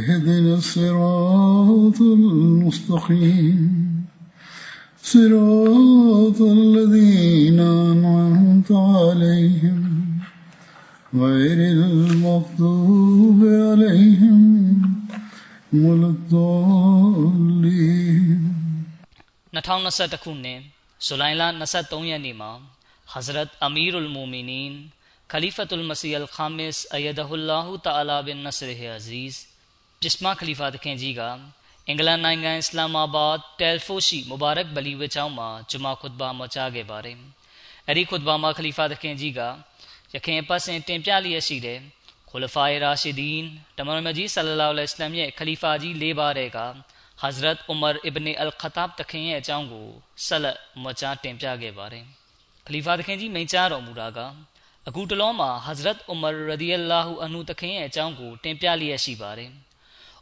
اهدنا الصراط المستقيم صراط الذين أنعمت عليهم غير المغضوب عليهم ولا الضالين 2021ခုနှစ်ဇူလိုင်လ23ရက်နေ့မှာဟဇရတ်အမီရူလ်မူမီနင်ခလီဖတ်လ်မစီအလ်ခါမစ်အယဒဟူလာဟူတအာလာဘင်နဆရဟီအဇီး ပစ္စမာခလီဖာတခင်ကြီးကအင်္ဂလန်နိုင်ငံအစ္စလာမာဘတ်တယ်ဖိုရှိမူဘာရက်ဘလီဝေချောင်းမှာဂျမာခွတ်ဘာမချခဲ့ပါတယ်။အဲဒီခွတ်ဘာမှာခလီဖာ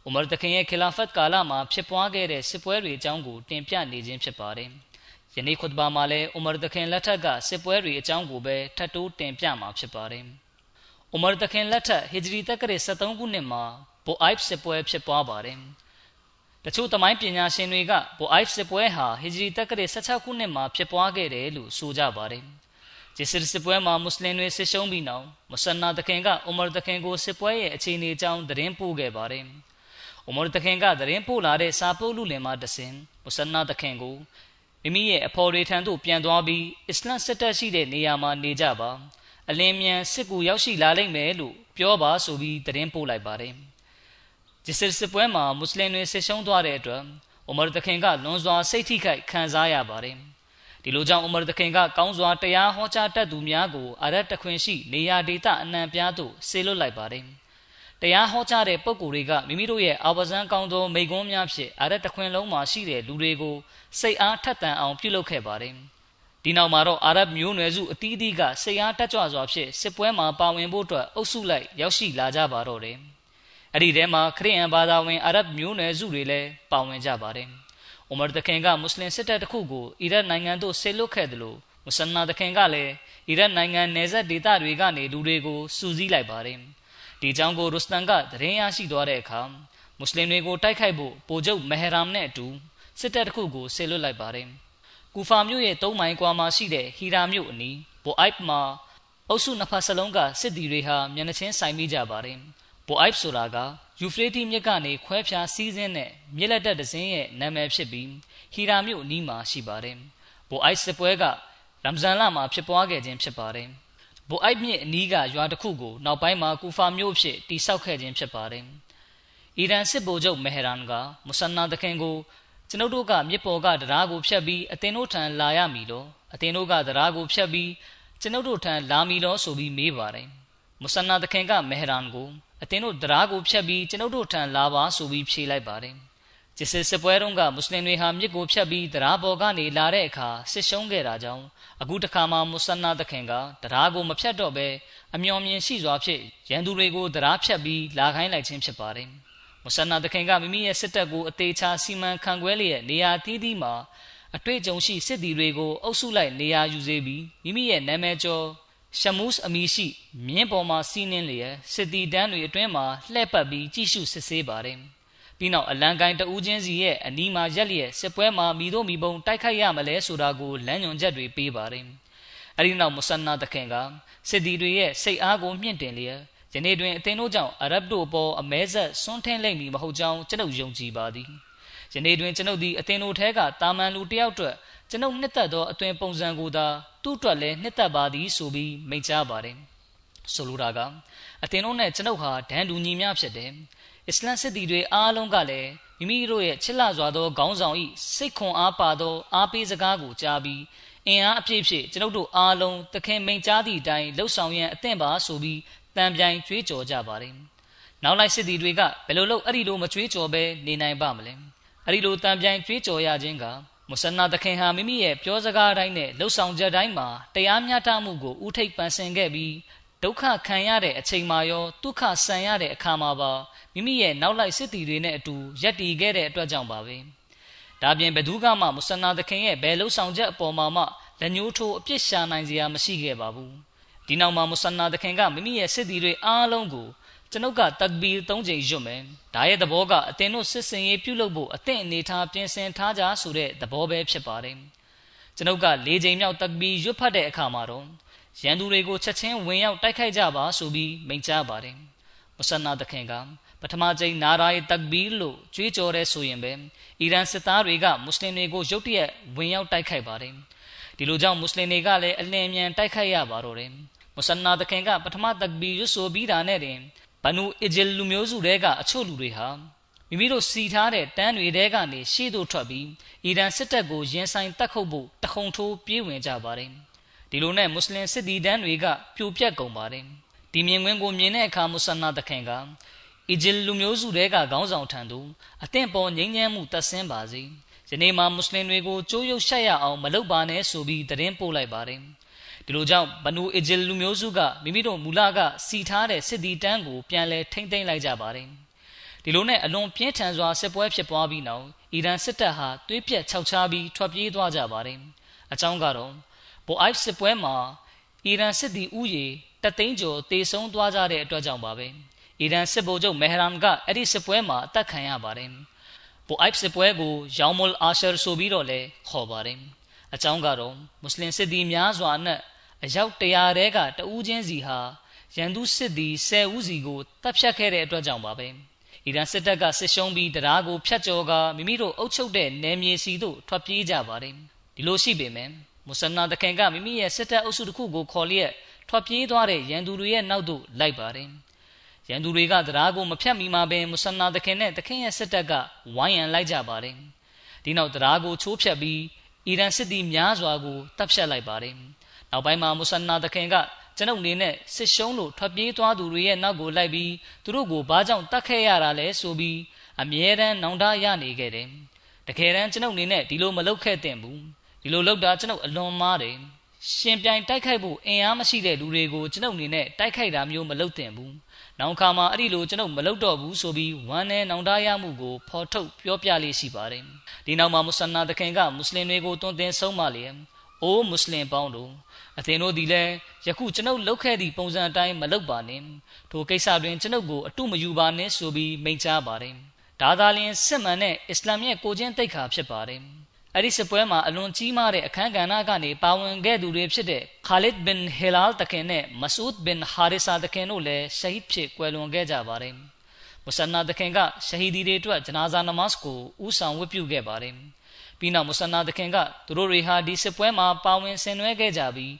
ဥမာအစ်ဘနီအလ်ခတာဘ်တခင်ရဲ့အကြောင်းကိုဆက်လက်မချတင်ပြခဲ့ပါတယ်။ခလီဖာတခင်ကြီးမိန့်ကြားတော်မူတာကအခုတလောမှာဟဇရတ်ဥမာရဒီအလာဟူအန်ဟူတခင်ရဲ့အကြောင်းကိုတင်ပြလျက်ရှိပါတယ်။ဥမာတခင်ရဲ့ခီလာဖတ်ကာလမှာဖြစ်ပွားခဲ့တဲ့စစ်ပွဲတွေအကြောင်းကိုတင်ပြနေခြင်းဖြစ်ပါတယ်။ယနေ့ခွတ်ဘာမှာလည်းဥမာတခင်လက်ထက်ကစစ်ပွဲတွေအကြောင်းကိုပဲထပ်တိုးတင်ပြမှာဖြစ်ပါတယ်။ဥမာတခင်လက်ထက်ဟီဂျရီတက္ကရာ73ခုနှစ်မှာဘိုအိုက်စစ်ပွဲဖြစ်ပွားပါတယ်။တချို့သမိုင်းပညာရှင်တွေကဘိုအိုက်စစ်ပွဲဟာဟီဂျရီတက္ကရာ16ခုနှစ်မှာဖြစ်ပွားခဲ့တယ်လို့ဆိုကြပါတယ်။ဂျစ်စစ်စစ်ပွဲမှာမွတ်စလင်တွေဆစ်ရှုံးပြီးနောက်မဆန်နာတခင်ကဥမာတခင်ကိုစစ်ပွဲရဲ့အခြေအနေအကြောင်းသတင်းပို့ခဲ့ပါတယ်။ ဥမာတခင်ကသတင်းပို့လာတဲ့စာပို့လူလင်မှာတဆင်မဆန်နာတခင်ကိုမိမိရဲ့အဖော်တွေထံသို့ပြန်သွားပြီးအစ္စလမ်စစ်တပ်ရှိတဲ့နေရာမှာနေကြပါအလင်းမြန်စစ်ကူရောက်ရှိလာလိမ့်မယ်လို့ပြောပါဆိုပြီးသတင်းပို့လိုက်ပါတယ်ဂျစ်စစ်စစ်ပွဲမှာမွတ်စလင်တွေဆစ်ရှုံးသွားတဲ့အတွက်ဥမာတခင်ကလွန်စွာစိတ်ထိခိုက်ခံစားရပါတယ်ဒီလိုကြောင့်ဥမာတခင်ကကောင်းစွာတရားဟောကြားတတ်သူများကိုအရက်တခွင်ရှိနေရာဒေသအနှံပြားသို့ဆေလွတ်လိုက်ပါတယ် တရားဟောကြားတဲ့ပုဂ္ဂိုလ်တွေကမိမိတို့ရဲ့အာဝဇန်ကောင်းသောမိဂုံးများဖြင့်အရက်တခွင်လုံးမှာရှိတဲ့လူတွေကိုစိတ်အားထက်သန်အောင်ပြုလုပ်ခဲ့ပါတယ်ဒီနောက်မှာတော့အာရဗ်မျိုးနွယ်စုအသီးသီးကစိတ်အားတက်ကြွစွာဖြင့်စစ်ပွဲမှာပါဝင်ဖို့အတွက်အုပ်စုလိုက်ရောက်ရှိလာကြပါတော့တယ်အဲ့ဒီထဲမှာခရစ်ယာန်ဘာသာဝင်အာရဗ်မျိုးနွယ်စုတွေလည်းပါဝင်ကြပါတယ်။ဥမာတခင်ကမွတ်စလင်စစ်တပ်တစ်ခုကိုအီရတ်နိုင်ငံသို့ဆေလွတ်ခဲ့တယ်လို့မုဆန်နာတခင်ကလည်းအီရတ်နိုင်ငံနယ်စပ်ဒေသတွေကနေလူတွေကိုစူးစီးလိုက်ပါတယ်။ ဒီကြောင့်ကိုရုစတန်ကသတင်းရရှိသွားတဲ့အခါမွတ်စလင်တွေကိုတိုက်ခိုက်ဖို့ပိုချုပ်မဟရမ်နဲ့အတူစစ်တပ်တစ်ခုကိုဆေလွတ်လိုက်ပါတယ်။ကူဖာမြို့ရဲ့၃မိုင်ကွာမှာရှိတဲ့ဟီရာမြို့အနီးဘိုအိုက်မှာအုပ်စုနှစ်ဖက်စလုံးကစစ်သည်တွေဟာမျက်နှာချင်းဆိုင်မိကြပါတယ်။ဘိုအိုက်ဆိုတာကယူဖရေးတီမြစ်ကနေခွဲဖြားစီးဆင်းတဲ့မြစ်လက်တက်ဒဇင်းရဲ့နာမည်ဖြစ်ပြီးဟီရာမြို့အနီးမှာရှိပါတယ်။ဘိုအိုက်စစ်ပွဲကရမ်ဇန်လမှာဖြစ်ပွားခဲ့ခြင်းဖြစ်ပါတယ်။ ဘိုအိုက်မြစ်အနီးကရွာတစ်ခုကိုနောက်ပိုင်းမှာကူဖာမြို့ဖြစ်တိစောက်ခဲ့ခြင်းဖြစ်ပါတယ်။အီရန်စစ်ဗိုလ်ချုပ်မဟရန်ကမုဆန်နာတခင်ကိုကျွန်ုပ်တို့ကမြစ်ပေါ်ကတရားကိုဖျက်ပြီးအသင်တို့ထံလာရမည်လို့အသင်တို့ကတရားကိုဖျက်ပြီးကျွန်ုပ်တို့ထံလာမည်လို့ဆိုပြီးမေးပါတယ်။မုဆန်နာတခင်ကမဟရန်ကိုအသင်တို့တရားကိုဖျက်ပြီးကျွန်ုပ်တို့ထံလာပါဆိုပြီးဖြေလိုက်ပါတယ်။ ဂျစ်စစ်စစ်ပွဲတုန်းကမွတ်စလင်တွေဟာမြစ်ကိုဖျက်ပြီးတရားပေါ်ကနေလာတဲ့အခါစစ်ရှုံးခဲ့တာကြောင့်အခုတခါမှမုဆန်နာသခင်ကတရားကိုမဖျက်တော့ဘဲအမျော်မြင်ရှိစွာဖြင့်ရန်သူတွေကိုတရားဖျက်ပြီးလာခိုင်းလိုက်ခြင်းဖြစ်ပါတယ်။မုဆန်နာသခင်ကမိမိရဲ့စစ်တပ်ကိုအသေးချာစီမံခန့်ခွဲလျက်နေရာသီးသီးမှာအတွေ့အကြုံရှိစစ်သည်တွေကိုအုပ်စုလိုက်နေရာယူစေပြီးမိမိရဲ့နာမည်ကျော်ရှမုစ်အမီရှိမြင်းပေါ်မှာစီးနှင်းလျက်စစ်တီတန်းတွေအတွင်းမှာလှည့်ပတ်ပြီးကြည့်ရှုစစ်ဆေးပါတယ်။ ပြီးနောက်အလံကိုင်းတဦးချင်းစီရဲ့အနီးမှာရက်လျက်စစ်ပွဲမှာမိတို့မိဘုံတိုက်ခိုက်ရမလဲဆိုတာကိုလမ်းညွှန်ချက်တွေပေးပါတယ်။အဲဒီနောက်မုဆန်နာတခင်ကစစ်တီတွေရဲ့စိတ်အားကိုမြင့်တင်လျက်ယနေ့တွင်အသင်တို့ကြောင့်အရဗ်တို့အပေါ်အမဲဆက်ဆွန်းထင်းလိမ့်မည်မဟုတ်ကြောင်းကျွန်ုပ်ယုံကြည်ပါသည်ယနေ့တွင်ကျွန်ုပ်သည်အသင်တို့ထဲကတာမန်လူတယောက်အတွက်ကျွန်ုပ်နှစ်သက်သောအသွင်ပုံစံကိုသာသူ့အတွက်လည်းနှစ်သက်ပါသည်ဆိုပြီးမိန့်ကြားပါတယ်ဆိုလိုတာကအသင်တို့နဲ့ကျွန်ုပ်ဟာဒန်တူညီမျှဖြစ်တယ် အစ္စလမ်စစ်သည်တွေအားလုံးကလည်းမိမိတို့ရဲ့ချစ်လစွာသောခေါင်းဆောင်၏စိတ်ခွန်အားပါသောအားပေးစကားကိုကြားပြီးအင်အားအပြည့်ဖြင့်ကျွန်ုပ်တို့အားလုံးသခင်မိန်ကြားသည့်အတိုင်းလှုပ်ဆောင်ရန်အသင့်ပါဆိုပြီးတံပြိုင်ကြွေးကြော်ကြပါတယ်။နောက်လိုက်စစ်သည်တွေကဘယ်လိုလုပ်အဲ့ဒီလိုမကြွေးကြော်ပဲနေနိုင်ပါမလဲ။အဲ့ဒီလိုတံပြိုင်ကြွေးကြော်ရခြင်းကမုဆနာသခင်ဟာမိမိရဲ့ပြောစကားတိုင်းနဲ့လှုပ်ဆောင်ချက်တိုင်းမှာတရားမျှတမှုကိုဥထိပ်ပန်ဆင်ခဲ့ပြီး ဒုက္ခခံရတဲ့အချိန်မှာရောဒုက္ခဆန်ရတဲ့အခါမှာပါမိမိရဲ့နောက်လိုက်စစ်တီတွေနဲ့အတူရက်တည်ခဲ့တဲ့အတွက်ကြောင့်ပါပဲဒါပြင်ဘယ်သူကမှမုဆနာသခင်ရဲ့ဘယ်လှုပ်ဆောင်ချက်အပေါ်မှာမှလက်ညှိုးထိုးအပြစ်ရှာနိုင်စရာမရှိခဲ့ပါဘူးဒီနောက်မှာမုဆနာသခင်ကမိမိရဲ့စစ်တီတွေအားလုံးကိုကျွန်ုပ်ကတက်ဘီ၃ချိန်ရွတ်မယ်ဒါရဲ့သဘောကအသင်တို့စစ်စင်ရေးပြုလုပ်ဖို့အသင့်အနေထားပြင်ဆင်ထားကြဆိုတဲ့သဘောပဲဖြစ်ပါတယ်ကျွန်ုပ်က၄ချိန်မြောက်တက်ဘီရွတ်ဖတ်တဲ့အခါမှာတော့ ရန်သူတွေကိုချက်ချင်းဝင်ရောက်တိုက်ခိုက်ကြပါဆိုပြီးမိန့်ကြားပါတယ်မုဆနာသခင်ကပထမကြိမ်နာရာယတက်ဘီလို့ကြွေးကြော်တဲ့ဆိုရင်ပဲအီရန်စစ်သားတွေကမွတ်စလင်တွေကိုရုတ်တရက်ဝင်ရောက်တိုက်ခိုက်ပါတယ်ဒီလိုကြောင့်မွတ်စလင်တွေကလည်းအလင်းမြန်တိုက်ခိုက်ရပါတော့တယ်မုဆနာသခင်ကပထမတက်ဘီရွဆိုပြီးတာနဲ့တင်ဘနူအီဂျယ်လူမျိုးစုတွေကအချို့လူတွေဟာမိမိတို့စီထားတဲ့တန်းတွေတဲကနေရှေ့သို့ထွက်ပြီးအီရန်စစ်တပ်ကိုရင်ဆိုင်တက်ခုတ်ဖို့တခုံထိုးပြေးဝင်ကြပါတယ် ဒီလိုနဲ့မွတ်စလင်စစ်သည်တန်းတွေကပြိုပြက်ကုန်ပါတယ်ဒီမြင်ကွင်းကိုမြင်တဲ့အခါမုဆနာသခင်ကအီဂျစ်လူမျိုးစုတွေကခေါင်းဆောင်ထံသို့အသင့်ပေါ်ငြိမ်းချမ်းမှုတက်ဆင်းပါစေယနေ့မှာမွတ်စလင်တွေကိုကြိုးရုပ်ရှက်ရအောင်မလုပ်ပါနဲ့ဆိုပြီးသတင်းပို့လိုက်ပါတယ်ဒီလိုကြောင့်ဘနူအီဂျစ်လူမျိုးစုကမိမိတို့မူလကစီထားတဲ့စစ်သည်တန်းကိုပြန်လဲထိမ့်သိမ်းလိုက်ကြပါတယ်ဒီလိုနဲ့အလွန်ပြင်းထန်စွာစစ်ပွဲဖြစ်ပွားပြီးနောက်အီရန်စစ်တပ်ဟာသွေးပြက်ခြောက်ခြားပြီးထွက်ပြေးသွားကြပါတယ်အကြောင်းကတော့ ဘိုအိုက်စစ်ပွဲမှာအီရန်စစ်သည်ဥယေတသိန်းကျော်တေဆုံးသွားကြတဲ့အတွက်ကြောင့်ပါပဲအီရန်စစ်ဗိုလ်ချုပ်မဟရမ်ကအဲ့ဒီစစ်ပွဲမှာအသက်ခံရပါတယ်။ပိုအိုက်စစ်ပွဲကိုယောင်မုလ်အာရှာဆိုပြီးတော့လည်းခေါ်ပါတယ်။အကြောင်းကတော့မွတ်စလင်စစ်သည်များစွာနဲ့အယောက်တရာတဲကတဦးချင်းစီဟာရန်သူစစ်သည်၁၀ဦးစီကိုတပ်ဖြတ်ခဲ့တဲ့အတွက်ကြောင့်ပါပဲ။အီရန်စစ်တပ်ကစစ်ရှုံးပြီးတရားကိုဖျက်ကျော်ကမိမိတို့အုပ်ချုပ်တဲ့နယ်မြေစီသို့ထွက်ပြေးကြပါတယ်။ဒီလိုရှိပေမဲ့ မုဆနာတခင်ကမိမိရဲ့စစ်တပ်အုပ်စုတစ်ခုကိုခေါ်လျက်ထွက်ပြေးသွားတဲ့ရန်သူတွေရဲ့နောက်သို့လိုက်ပါတယ်။ရန်သူတွေကတရားကိုမဖြတ်မိမှာပင်မုဆနာသခင်နဲ့သခင်ရဲ့စစ်တပ်ကဝိုင်းရန်လိုက်ကြပါတယ်ဒီနောက်တရားကိုချိုးဖျက်ပြီးအီရန်စစ်သည်များစွာကိုတပ်ဖြတ်လိုက်ပါတယ်နောက်ပိုင်းမှာမုဆနာသခင်ကကျွန်ုပ်အနေနဲ့စစ်ရှုံးလို့ထွက်ပြေးသွားသူတွေရဲ့နောက်ကိုလိုက်ပြီးသူတို့ကိုဘာကြောင့်တတ်ခဲ့ရတာလဲဆိုပြီးအမြဲတမ်းနောင်တရနေခဲ့တယ်တကယ်တမ်းကျွန်ုပ်အနေနဲ့ဒီလိုမလုပ်ခဲ့သင့်ဘူး ဒီလိုလုပ်တာကျွန်ုပ်အလွန်မားတယ်ရှင်ပြိုင်တိုက်ခိုက်ဖို့အင်အားမရှိတဲ့လူတွေကိုကျွန်ုပ်အနေနဲ့တိုက်ခိုက်တာမျိုးမလုပ်သင့်ဘူးနောင်ခါမှာအဲ့ဒီလိုကျွန်ုပ်မလုပ်တော့ဘူးဆိုပြီးဝမ်းနဲ့နောင်တရမှုကိုဖော်ထုတ်ပြောပြလေးရှိပါတယ်ဒီနောက်မှာမုဆနာတခင်ကမွတ်စလင်တွေကိုတွန်းတင်ဆုံးမလျက်အိုးမွတ်စလင်ပေါင်းတို့အသင်တို့ဒီလဲယခုကျွန်ုပ်လုပ်ခဲ့သည့်ပုံစံအတိုင်းမလုပ်ပါနဲ့ထိုကိစ္စတွင်ကျွန်ုပ်ကိုအတုမယူပါနဲ့ဆိုပြီးမိန့်ကြားပါတယ်ဒါသာလျှင်စစ်မှန်တဲ့အစ္စလာမ်ရဲ့ကိုချင်းတိတ်ခါဖြစ်ပါတယ် အဲ့ဒီစစ်ပွဲမှာအလွန်ကြီးမားတဲ့အခမ်းကဏ္ဍကနေပါဝင်ခဲ့သူတွေဖြစ်တဲ့ခါလစ်ဘင်ဟီလာတခင်နဲ့မဆူဒ်ဘင်ဟာရီဆာတခင်တို့လည်းရှဟီဒ်ဖြစ်ကွယ်လွန်ခဲ့ကြပါတယ်။မုဆနာတခင်ကရှဟီဒီတွေအတွက်ဂျနာဇာနမတ်ကိုဥဆောင်ဝတ်ပြုခဲ့ပါတယ်။ပြီးနောက်မုဆနာတခင်ကသူတို့တွေဟာဒီစစ်ပွဲမှာပါဝင်ဆင်နွှဲခဲ့ကြပြီး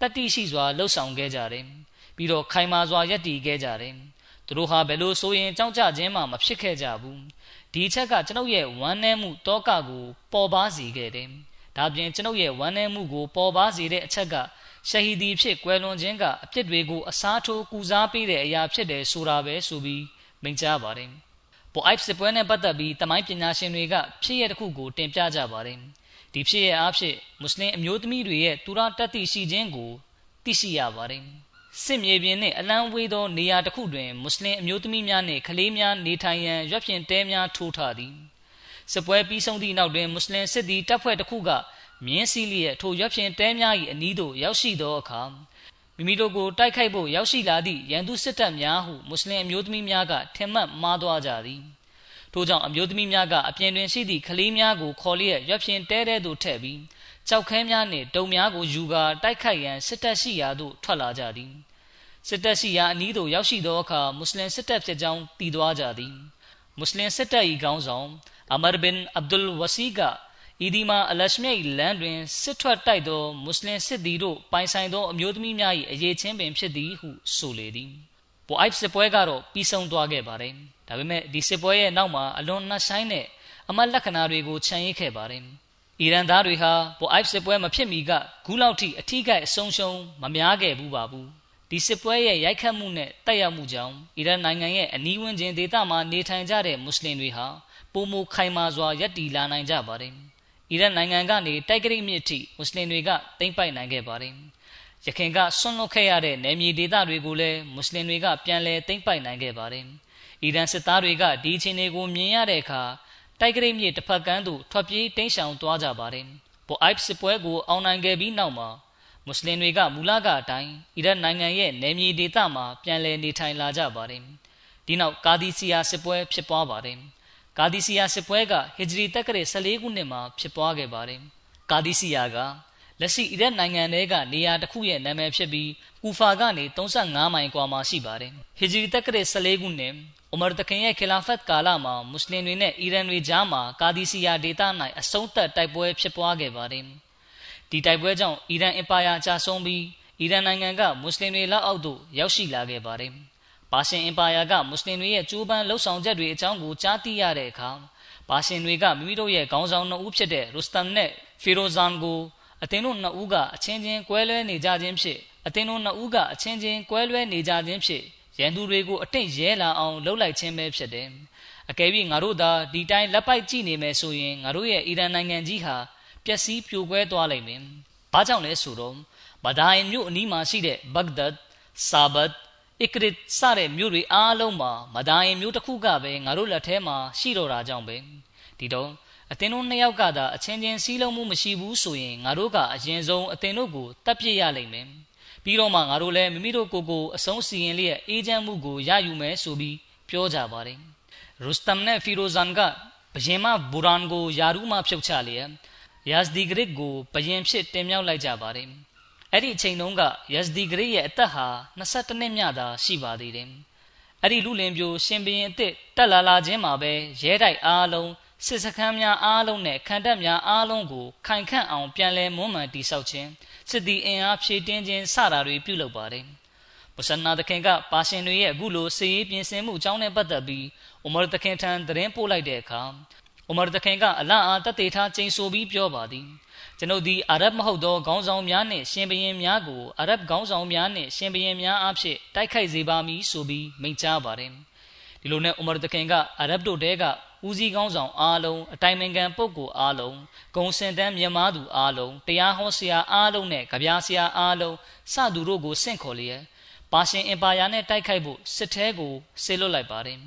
တတိရှိစွာလှုပ်ဆောင်ခဲ့ကြတယ်။ပြီးတော့ခိုင်မာစွာယက်တည်ခဲ့ကြတယ်။သူတို့ဟာဘယ်လိုဆိုရင်ကြောက်ကြခြင်းမှမဖြစ်ခဲ့ကြဘူး။ ဒီအချက်ကကျွန်ုပ်ရဲ့ဝမ်းနည်းမှုတောကကိုပေါ်ပါစေခဲ့တယ်။ဒါပြင်ကျွန်ုပ်ရဲ့ဝမ်းနည်းမှုကိုပေါ်ပါစေတဲ့အချက်ကရှဟီဒီဖြစ်ကွယ်လွန်ခြင်းကအပြစ်တွေကိုအစားထိုးကူစားပေးတဲ့အရာဖြစ်တယ်ဆိုတာပဲဆိုပြီးမိန့်ကြားပါတယ်။ပိုအိုက်စစ်ပွဲနဲ့ပတ်သက်ပြီးတမိုင်းပညာရှင်တွေကဖြစ်ရတဲ့ခုကိုတင်ပြကြပါတယ်။ဒီဖြစ်ရအားဖြင့်မွတ်စလင်အမျိုးသမီးတွေရဲ့တူရာတတ်သိရှိခြင်းကိုသိရှိရပါတယ်။ စစ်မြေပြင်နှင့်အလံဝေးသောနေရာတစ်ခုတွင် မွတ်စလင်အမျိုးသမီးများနှင့်ကလေးများနေထိုင်ရန် ရွက်ဖြင့်တဲများထိုးထားသည်စစ်ပွဲပြီးဆုံးသည့်နောက်တွင်မွတ်စလင်စစ်သည်တပ်ဖွဲ့တစ်ခုကမြင်းစည်းလျက်ထိုရွက်ဖြင့်တဲများ၏အနီးသို့ရောက်ရှိသောအခါမိမိတို့ကိုတိုက်ခိုက်ဖို့ရောက်ရှိလာသည့်ရန်သူစစ်တပ်များဟုမွတ်စလင်အမျိုးသမီးများကထင်မှတ်မှားသွားကြသည်ထို့ကြောင့်အမျိုးသမီးများကအပြင်တွင်ရှိသည့်ကလေးများကိုခေါ်လျက်ရွက်ဖြင့်တဲတဲသို့ထည့်ပြီးကြောက်ခဲများနှင့်တုံများကိုယူကာတိုက်ခိုက်ရန်စစ်တပ်ရှိရာသို့ထွက်လာကြသည် စစ်တပ်ရှိရာအနီးသို့ရောက်ရှိသောအခါမွတ်စလင်စစ်တပ်ဖြစ်ကြောင်းသိသွားကြသည်မွတ်စလင်စစ်တပ်၏ခေါင်းဆောင်အမာဘင်အဗ်ဒุลဝစီကအီဒီမာအလရှမြတ်၏လမ်းတွင်စစ်ထွက်တိုက်သောမွတ်စလင်စစ်သည်တို့ပိုင်ဆိုင်သောအမျိုးသမီးများ၏အရေးချင်းပင်ဖြစ်သည်ဟုဆိုလေသည်ပိုအိုက်စစ်ပွဲကတော့ပြီးဆုံးသွားခဲ့ပါတယ်ဒါပေမဲ့ဒီစစ်ပွဲရဲ့နောက်မှာအလွန်နှက်ဆိုင်တဲ့အမတ်လက္ခဏာတွေကိုခြံရိပ်ခဲ့ပါတယ်အီရန်သားတွေဟာပိုအိုက်စစ်ပွဲမဖြစ်မီကဂူးလောက်ထိအထီးကိုက်အဆုံးရှုံးမများခဲ့ဘူးပါဘူး ဒီစစ်ပွဲရဲ့ရိုက်ခတ်မှုနဲ့တက်ရောက်မှုကြောင့်အီရန်နိုင်ငံရဲ့အနီးဝန်းကျင်ဒေသမှာနေထိုင်ကြတဲ့မွတ်စလင်တွေဟာပုံမခိုင်မာစွာယက်တီလာနိုင်ကြပါတယ်။အီရန်နိုင်ငံကနေတိုက်ကြိတ်မြစ်ထိမွတ်စလင်တွေကတိမ့်ပိုက်နိုင်ခဲ့ပါတယ်။ရခိုင်ကဆွန့်လွတ်ခဲ့ရတဲ့နယ်မြေဒေသတွေကိုလည်းမွတ်စလင်တွေကပြန်လည်တိမ့်ပိုက်နိုင်ခဲ့ပါတယ်။အီရန်စစ်သားတွေကဒီအခြေအနေကိုမြင်ရတဲ့အခါတိုက်ကြိတ်မြစ်တစ်ဖက်ကမ်းသို့ထွက်ပြေးတိမ်းရှောင်သွားကြပါတယ်။ပိုအိုက်စစ်ပွဲကိုအောင်နိုင်ခဲ့ပြီးနောက်မှာ မွတ်စလင်တွေကမူလကအတိုင်းအီရတ်နိုင်ငံရဲ့နယ်မြေဒေသမှာပြန်လည်နေထိုင်လာကြပါတယ်။ဒီနောက်ကာဒီစီယာစစ်ပွဲဖြစ်ပွားပါတယ်။ကာဒီစီယာစစ်ပွဲကဟစ်ဂျရီတက္ကရာ14ခုနှစ်မှာဖြစ်ပွားခဲ့ပါတယ်။ကာဒီစီယာကလက်ရှိအီရတ်နိုင်ငံထဲကနေရာတစ်ခုရဲ့နာမည်ဖြစ်ပြီးကူဖာကနေ35မိုင်ကွာမှာရှိပါတယ်။ဟစ်ဂျရီတက္ကရာ14ခုနှစ်ဥမာတခင်ရဲ့ခီလာဖတ်ကာလမှာမွတ်စလင်တွေနဲ့အီရန်တွေကြားမှာကာဒီစီယာဒေသ၌အဆုံးသတ်တိုက်ပွဲဖြစ်ပွားခဲ့ပါတယ်။ ဒီတိုက်ပွဲကြောင့်အီရန်အင်ပါယာကျဆုံးပြီးအီရန်နိုင်ငံကမွတ်စလင်တွေလက်အောက်သို့ရောက်ရှိလာခဲ့ပါတယ်။ပါရှင်အင်ပါယာကမွတ်စလင်တွေရဲ့ကျိုးပန်းလှုပ်ဆောင်ချက်တွေအကြောင်းကိုကြားသိရတဲ့အခါပါရှင်တွေကမိမိတို့ရဲ့ခေါင်းဆောင်နှစ်ဦးဖြစ်တဲ့ရူစတန်နဲ့ဖီရိုဇန်ကိုအသင်းတို့နှစ်ဦးကအချင်းချင်းကွဲလွဲနေကြခြင်းဖြစ်အသင်းတို့နှစ်ဦးကအချင်းချင်းကွဲလွဲနေကြခြင်းဖြစ်ရန်သူတွေကိုအတိတ်ရဲလာအောင်လှုပ်လိုက်ခြင်းပဲဖြစ်တယ်။အကယ်၍ငါတို့သာဒီတိုင်းလက်ပိုက်ကြည့်နေမယ်ဆိုရင်ငါတို့ရဲ့အီရန်နိုင်ငံကြီးဟာ ပျက်စီးပြိုကွဲသွားလိမ့်မယ်။ဘာကြောင့်လဲဆိုတော့မဒိုင်မြို့အနီးမှာရှိတဲ့ဘဂ္ဂဒတ်၊ဆာဘတ်၊အစ်ကရစ်စတဲ့မြို့တွေအားလုံးမှာမဒိုင်မြို့တစ်ခုကပဲငါတို့လက်ထဲမှာရှိတော့တာကြောင့်ပဲ။ဒီတော့အသင်တို့နှစ်ယောက်ကသာအချင်းချင်းစည်းလုံးမှုမရှိဘူးဆိုရင်ငါတို့ကအရင်ဆုံးအသင်တို့ကိုတပ်ပြစ်ရလိမ့်မယ်။ပြီးတော့မှငါတို့လည်းမိမိတို့ကိုယ်ကိုအဆုံးစီရင်လျက်အေးချမ်းမှုကိုရယူမယ်ဆိုပြီးပြောကြပါတယ်။ရူစတမ်နဲ့ဖီရိုဇန်ကဘယင်မဘူရန်ကိုယာရူးမှဖြုတ်ချလျက် ယာဇဒီဂရစ်ကိုဘယင်ဖြစ်တင်မြှောက်လိုက်ကြပါတယ်။အဲ့ဒီအချိန်တုန်းကယာဇဒီဂရစ်ရဲ့အသက်ဟာ22နှစ်မြသာရှိပါသေးတယ်။အဲ့ဒီလူလင်ပြိုရှင်ဘရင်အစ်တက်လာလာခြင်းမှာပဲရဲတိုက်အားလုံးစစ်စခန်းများအားလုံးနဲ့ခံတပ်များအားလုံးကိုခိုင်ခန့်အောင်ပြန်လည်မွမ်းမံတိဆောက်ခြင်းစစ်သည်အင်အားဖြည့်တင်းခြင်းစတာတွေပြုလုပ်ပါတယ်။မုဆန္နာတခင်ကပါရှင်တွေရဲ့အခုလိုစီရေးပြင်ဆင်မှုအကြောင်းနဲ့ပတ်သက်ပြီးအိုမာတခင်ထံသတင်းပို့လိုက်တဲ့အခါ အိုမာတခင်ကအလန့်အားတတ်သေးထားကျိန်ဆိုပြီးပြောပါသည်ကျွန်ုပ်သည်အာရဗ်မဟုတ်သောခေါင်းဆောင်များနှင့်ရှင်ဘရင်များကိုအာရဗ်ခေါင်းဆောင်များနှင့်ရှင်ဘရင်များအားဖြင့်တိုက်ခိုက်စေပါမည်ဆိုပြီးမိန့်ကြားပါတယ်ဒီလိုနဲ့အိုမာတခင်ကအာရဗ်တို့တဲကဦးစီးကောင်းဆောင်အားလုံးအတိုင်ပင်ခံပုဂ္ဂိုလ်အားလုံးဂုံစင်တန်းမြန်မာသူအားလုံးတရားဟောဆရာအားလုံးနဲ့ကြပြားဆရာအားလုံးစသူတို့ကိုဆင့်ခေါ်လျက်ပါရှင်အင်ပါယာနဲ့တိုက်ခိုက်ဖို့စစ်ထဲကိုဆေလွတ်လိုက်ပါတယ်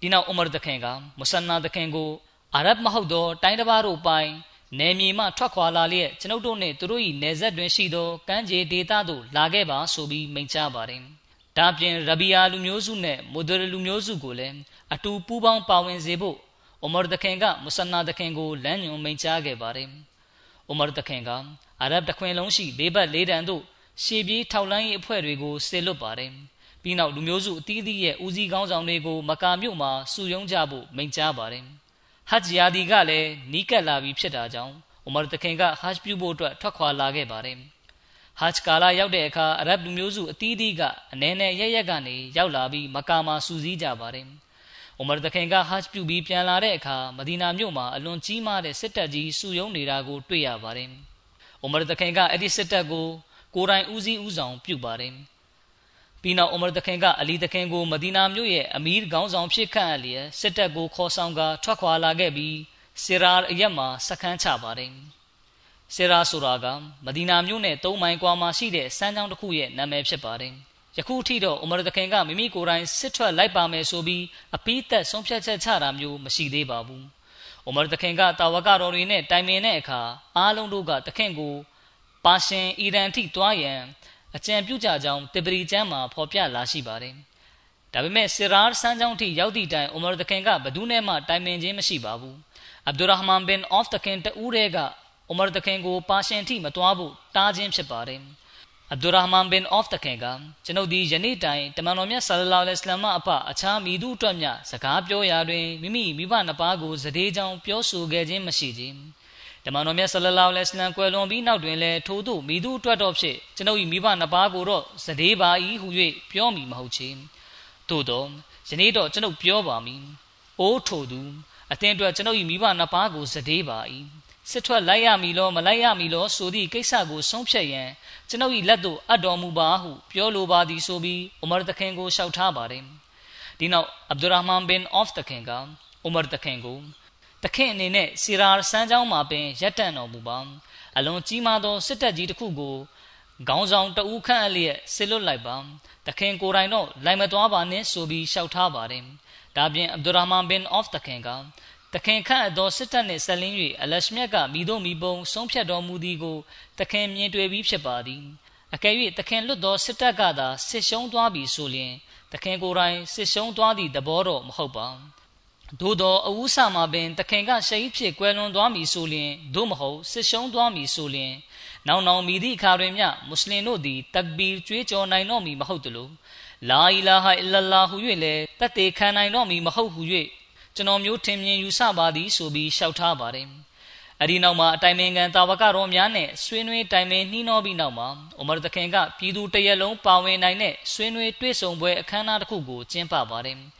ဒီနောက်ဥမာတခင်ကမုဆန္နာတခင်ကို အာရဗ်မဟုတ်သောတိုင်းတစ်ပါးတို့ပိုင်နယ်မြေမှထွက်ခွာလာလျက်ကျွန်ုပ်တို့နှင့်သူတို့၏နယ်စပ်တွင်ရှိသောကမ်းခြေဒေသသို့လာခဲ့ပါဆိုပြီးမိန့်ကြားပါတယ်။ဒါပြင်ရဘီယာလူမျိုးစုနှင့်မိုဒရလူမျိုးစုကိုလည်းအတူပူးပေါင်းပါဝင်စေဖို့အိုမာဒခင်ကမုဆနာဒခင်ကိုလမ်းညွှန်မိန့်ကြားခဲ့ပါတယ်။အိုမာဒခင်ကအာရဗ်တခွင်လုံးရှိဘေးဘက်လေးတန်သို့ရှေ့ပြေးထောက်လန်းရေးအဖွဲ့တွေကိုဆေလွတ်ပါတယ်။ပြီးနောက်လူမျိုးစုအသီးသီးရဲ့ဦးစီးကောင်းဆောင်တွေကိုမကာမြို့မှာစုယုံကြဖို့မိန့်ကြားပါတယ်။ ဟဂျ်ယာဒီကလည်းနီးကပ်လာပြီးဖြစ်တာကြောင့်ဥမာတခင်ကဟဂျ်ပြုဖို့အတွက်ထွက်ခွာလာခဲ့ပါတယ်ဟဂျ်ကာလာရောက်တဲ့အခါအရဗ်လူမျိုးစုအသီးသီးကအနည်းနဲ့ရရက်ကနေရောက်လာပြီးမကာမှာစူးစီးကြပါတယ်။ဥမာတခင်ကဟဂျ်ပြုပြီးပြန်လာတဲ့အခါမဒီနာမြို့မှာအလွန်ကြီးမားတဲ့စစ်တပ်ကြီးစုယုံနေတာကိုတွေ့ရပါတယ်။ဥမာတခင်ကအဲ့ဒီစစ်တပ်ကိုကိုယ်တိုင်ဦးစီးဦးဆောင်ပြုပါတယ်။ ပြီးနောက်အိုမာတခင်ကအလီတခင်ကိုမဒီနာမြို့ရဲ့အမီးခေါင်းဆောင်ဖြစ်ခန့်အပ်လျက်စစ်တပ်ကိုခေါ်ဆောင်ကထွက်ခွာလာခဲ့ပြီးဆီရာအရက်မှာစခန်းချပါတယ်။ဆီရာဆိုတာကမဒီနာမြို့နဲ့၃မိုင်ကွာမှာရှိတဲ့စမ်းချောင်းတစ်ခုရဲ့နာမည်ဖြစ်ပါတယ်။ယခုထိတော့အိုမာတခင်ကမိမိကိုယ်တိုင်စစ်ထွက်လိုက်ပါမယ်ဆိုပြီးအပိသက်ဆုံးဖြတ်ချက်ချတာမျိုးမရှိသေးပါဘူး။အိုမာတခင်ကတာဝကတော်တွေနဲ့တိုင်ပင်တဲ့အခါအားလုံးတို့ကတခင်ကိုပါရှင်အီရန်ထိတွားရန် အကြံပြုကြကြောင်းတေပရီကျမ်းမှာဖော်ပြလာရှိပါတယ်။ဒါပေမဲ့ဆီရာဆန်းချောင်းထိရောက်သည့်တိုင်အိုမာတခင်ကဘဒူးနဲ့မှတိုင်ပင်ခြင်းမရှိပါဘူး။အဗ်ဒူရဟ်မန်ဘင်အော့ဖ်တခင်တူးရဲကအိုမာတခင်ကိုပါရှင်ထိမတွားဖို့တားခြင်းဖြစ်ပါတယ်။အဗ်ဒူရာဟ်မန်ဘင်အော့ဖ်တခင်ကကျွန်ုပ်ဒီယနေ့တိုင်တမန်တော်မြတ်ဆလလောလဟ်အလัยဟ်အဖအခြားမိသူအတွက်မြစကားပြောရာတွင်မိမိမိဘနှစ်ပါးကိုစတဲ့ကြောင်ပြောဆိုခဲ့ခြင်းမရှိခြင်း တမန်တော်မြတ်ဆလလောလဟ်အလัยဟ်ကွယ်လွန်ပြီးနောက်တွင်လည်းထို့သို့မိသူအတွက်တော့ဖြစ်ကျွန်ုပ်၏မိဘနှစ်ပါးကိုတော့စတဲ့ပါ၏ဟု၍ပြောမိမဟုတ်ချေသို့တော့ယနေ့တော့ကျွန်ုပ်ပြောပါမည်အိုးထို့သူအသင်အတွက်ကျွန်ုပ်၏မိဘနှစ်ပါးကိုစတဲ့ပါ၏စစ်ထွက်လိုက်ရမည်လောမလိုက်ရမည်လောဆိုသည့်ကိစ္စကိုဆုံးဖြတ်ရန်ကျွန်ုပ်၏လက်သို့အပ်တော်မူပါဟုပြောလိုပါသည်ဆိုပြီးဥမာတခင်ကိုလျှောက်ထားပါတယ်ဒီနောက်အဗ်ဒူရာဟ်မန်ဘင်အော့ဖ်တခင်ကဥမာတခင်ကို တခင်အနေနဲ့စီရာစမ်းကြောင်းမှာပင်ရပ်တန့်တော်မူပါအလွန်ကြီးမားသောစစ်တပ်ကြီးတစ်ခုကိုခေါင်းဆောင်တဦးခန့်အလျက်ဆစ်လွတ်လိုက်ပါတခင်ကိုယ်တိုင်တော့လိုက်မသွားပါနဲ့ဆိုပြီးလျှောက်ထားပါတယ်ဒါပြင်အဗ်ဒူရာဟ်မန်ဘင်အော့ဖ်တခင်ကတခင်ခန့်အပ်သောစစ်တပ်နှင့်ဆက်လင်း၍အလရှမြတ်ကမိတို့မိဘုံဆုံးဖြတ်တော်မူသည်ကိုတခင်မြင်တွေ့ပြီးဖြစ်ပါသည်အကယ်၍တခင်လွတ်သောစစ်တပ်ကသာစစ်ရှုံးသွားပြီဆိုလျှင်တခင်ကိုယ်တိုင်စစ်ရှုံးသွားသည့်သဘောတော့မဟုတ်ပါ သို့သောအဝုဆာမှာပင်တခင်ကရှိတ်ဖြစ်ကွယ်လွန်သွားမည်ဆိုလျှင်သို့မဟုတ်စစ်ရှုံးသွားမည်ဆိုလျှင်နောင်နောင်မိသည့်အခါတွင်မျှမွတ်စလင်တို့သည်တက်ဘီကြွေးကြော်နိုင်တော့မည်မဟုတ်သလိုလာအီလာဟအီလလာဟူ၍လည်းတတ်သေးခံနိုင်တော့မည်မဟုတ်ဟု၍ကျွန်တော်မျိုးထင်မြင်ယူဆပါသည်ဆိုပြီးလျှောက်ထားပါတယ်။အဲဒီနောက်မှာအတိုင်ပင်ခံတာဝကတော်များနဲ့ဆွေးနွေးတိုင်ပင်နှီးနှောပြီးနောက်မှာအိုမာသခင်ကပြည်သူတရက်လုံးပါဝင်နိုင်တဲ့ဆွေးနွေးတွေ့ဆုံပွဲအခမ်းအနားတစ်ခုကိုကျင်းပပါတယ်။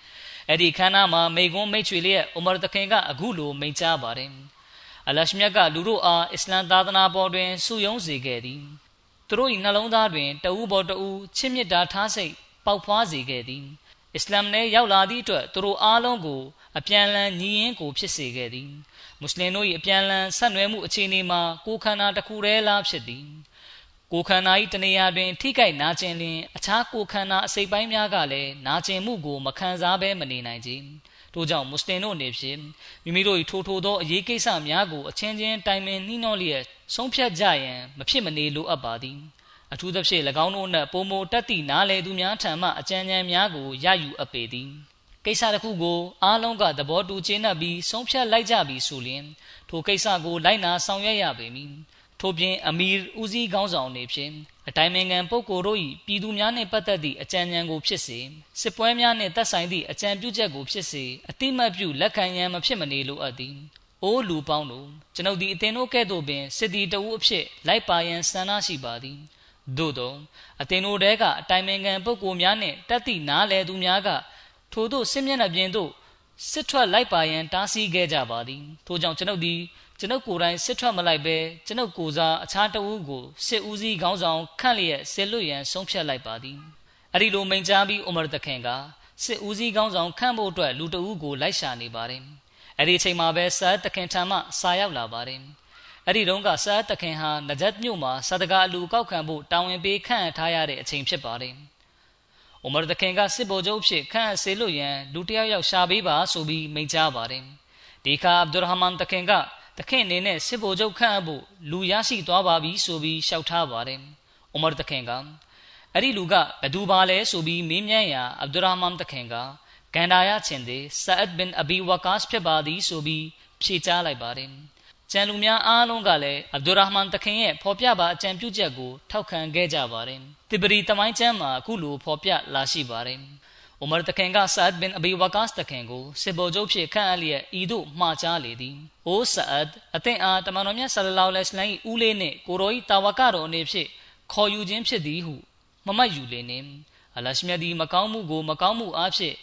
အဲဒီအခမ်းအနားမှာမိကွန်းမိတ်ချွေလေးရဲ့အိုမာသခင်ကအခုလိုမိန့်ကြားပါတယ်။အလရှမြတ်ကလူတို့အားအစ္စလမ်သာသနာပေါ်တွင်စုယုံစေခဲ့သည်။သူတို့၏နှလုံးသားတွင်တဦးပေါ်တဦးချစ်မြတ်တာထားစိတ်ပေါက်ဖွားစေခဲ့သည်။အစ္စလာမ်နဲ့ရောက်လာသည့်အတွက်သူတို့အားလုံးကိုအပြန်လန်ညီရင်ကိုဖြစ်စေခဲ့သည်မွတ်စလင်တို့၏အပြန်လန်ဆက်နွယ်မှုအခြေအနေမှာကိုယ်ခန္ဓာတစ်ခုတည်းလားဖြစ်သည် ကိုယ်ခန္ဓာ၏တနေရာတွင် ထိခိုက်နာကျင်လျင် အခြားကိုယ်ခန္ဓာအစိတ်ပိုင်းများကလည်းနာကျင်မှုကို မခံစားဘဲမနေနိုင်ကြထို့ကြောင့်မွတ်စလင်တို့အနေဖြင့်မိမိတို့၏ထိုထိုသောအရေးကိစ္စများကိုအချင်းချင်းတိုင်ပင်နှီးနှောလျက်ဆုံးဖြတ်ကြရန်မဖြစ်မနေလိုအပ်ပါသည်အထူးသဖြင့်၎င်းတို့နှင့်ပုံမတက်သည့်နားလေသူများထံမှအကြံဉာဏ်များကိုရယူအပ်ပေသည်ကိစ္စတစ်ခုကိုအားလုံးကသဘောတူကျေနပ်ပြီးဆုံးဖြတ်လိုက်ကြပြီဆိုရင်ထိုကိစ္စကိုလိုက်နာဆောင်ရွက်ရပေမည် ထို့ပြင်အမီဦးစီးခေါင်းဆောင်နေဖြင့်အတိုင်းမင်ငံပုဂ္ဂိုလ်တို့၏ပြည်သူများနှင့်ပတ်သက်သည့်အကြံဉာဏ်ကိုဖြစ်စေစစ်ပွဲများနှင့်သက်ဆိုင်သည့်အကြံပြုချက်ကိုဖြစ်စေအတိမတ်ပြုလက်ခံရန်မဖြစ်မနေလိုအပ်သည်အိုးလူပေါင်းတို့ကျွန်ုပ်ဒီအသင်တို့ကဲ့သို့ပင်စစ်တီတဝူအဖြစ်လိုက်ပါရန်ဆန္ဒရှိပါသည်သို့သောအသင်တို့တဲကအတိုင်ပင်ခံပုဂ္ဂိုလ်များနှင့်တက်သည့်နားလေသူများကထို့သို့စစ်မျက်နှာပြင်သို့စစ်ထွက်လိုက်ပါရန်တားဆီးခဲ့ကြပါသည်ထို့ကြောင့်ကျွန်ုပ်သည် ကျွန်ုပ်ကိုယ်တိုင်စစ်ထွက်မလိုက်ဘဲကျွန်ုပ်ကိုယ်စားအခြားတဦးကိုစစ်ဦးစီးခေါင်းဆောင်ခန့်လျက်ဆစ်လွတ်ရန်ဆုံးဖြတ်လိုက်ပါသည်အဲ့ဒီလိုမိန့်ကြားပြီးအိုမာတခင်ကစစ်ဦးစီးခေါင်းဆောင်ခန့်ဖို့အတွက်လူတဦးကိုလိုက်ရှာနေပါတယ်အဲ့ဒီအချိန်မှာပဲဆာတခင်ထံမှစာရောက်လာပါတယ်အဲ့ဒီတုန်းကဆာတခင်ဟာနဂျတ်မြို့မှာစတကာအလူကောက်ခံဖို့တာဝန်ပေးခန့်ထားရတဲ့အချိန်ဖြစ်ပါတယ်အိုမာတခင်ကစစ်ဗိုလ်ချုပ်ဖြစ်ခန့်အပ်စေလို့ရန်လူတယောက်ယောက်ရှာပေးပါဆိုပြီးမိန့်ကြားပါတယ်ဒီခါအဗ်ဒူရဟ်မန်တခင်က တခင်အနေနဲ့စစ်ဗိုလ်ချုပ်ခန့်အပ်ဖို့လူရရှိသွားပါပြီဆိုပြီးရှောက်ထားပါတယ်အိုမာတခင်ကအဲ့ဒီလူကဘယ်သူပါလဲဆိုပြီးမေးမြန်းရာအဗ်ဒူရဟ်မန်တခင်ကကန်ဒါယချင်သည်ဆာအတ်ဘင်အဘီဝကာစ်ဖြစ်ပါသည်ဆိုပြီးဖြေကြားလိုက်ပါတယ်ကျန်လူများအားလုံးကလည်းအဗ်ဒူရာဟ်မန်တခင်ရဲ့ဖော်ပြပါအကြံပြုချက်ကိုထောက်ခံခဲ့ကြပါတယ်။တိဘရီတမိုင်းကျမ်းမှာအခုလိုဖော်ပြလာရှိပါတယ်။ အိုမာတခင်ကဆာအတ်ဘင်အဘီဝါကတ်တခင်ကိုစစ်ဗိုလ်ချုပ်ဖြစ်ခန့်အပ်လျက်ဤသို့မှားကြားလေသည်။အိုဆာအတ်အသင်အားတမန်တော်မြတ်ဆလလောလဟ်အလိုင်းဦးလေးနှင့်ကိုရောဤတာဝကတော်အနေဖြင့်ခေါ်ယူခြင်းဖြစ်သည်ဟုမမတ်ယူလေနှင့်အလရှမြတ်သည်မကောင်းမှုကိုမကောင်းမှုအားဖြင့်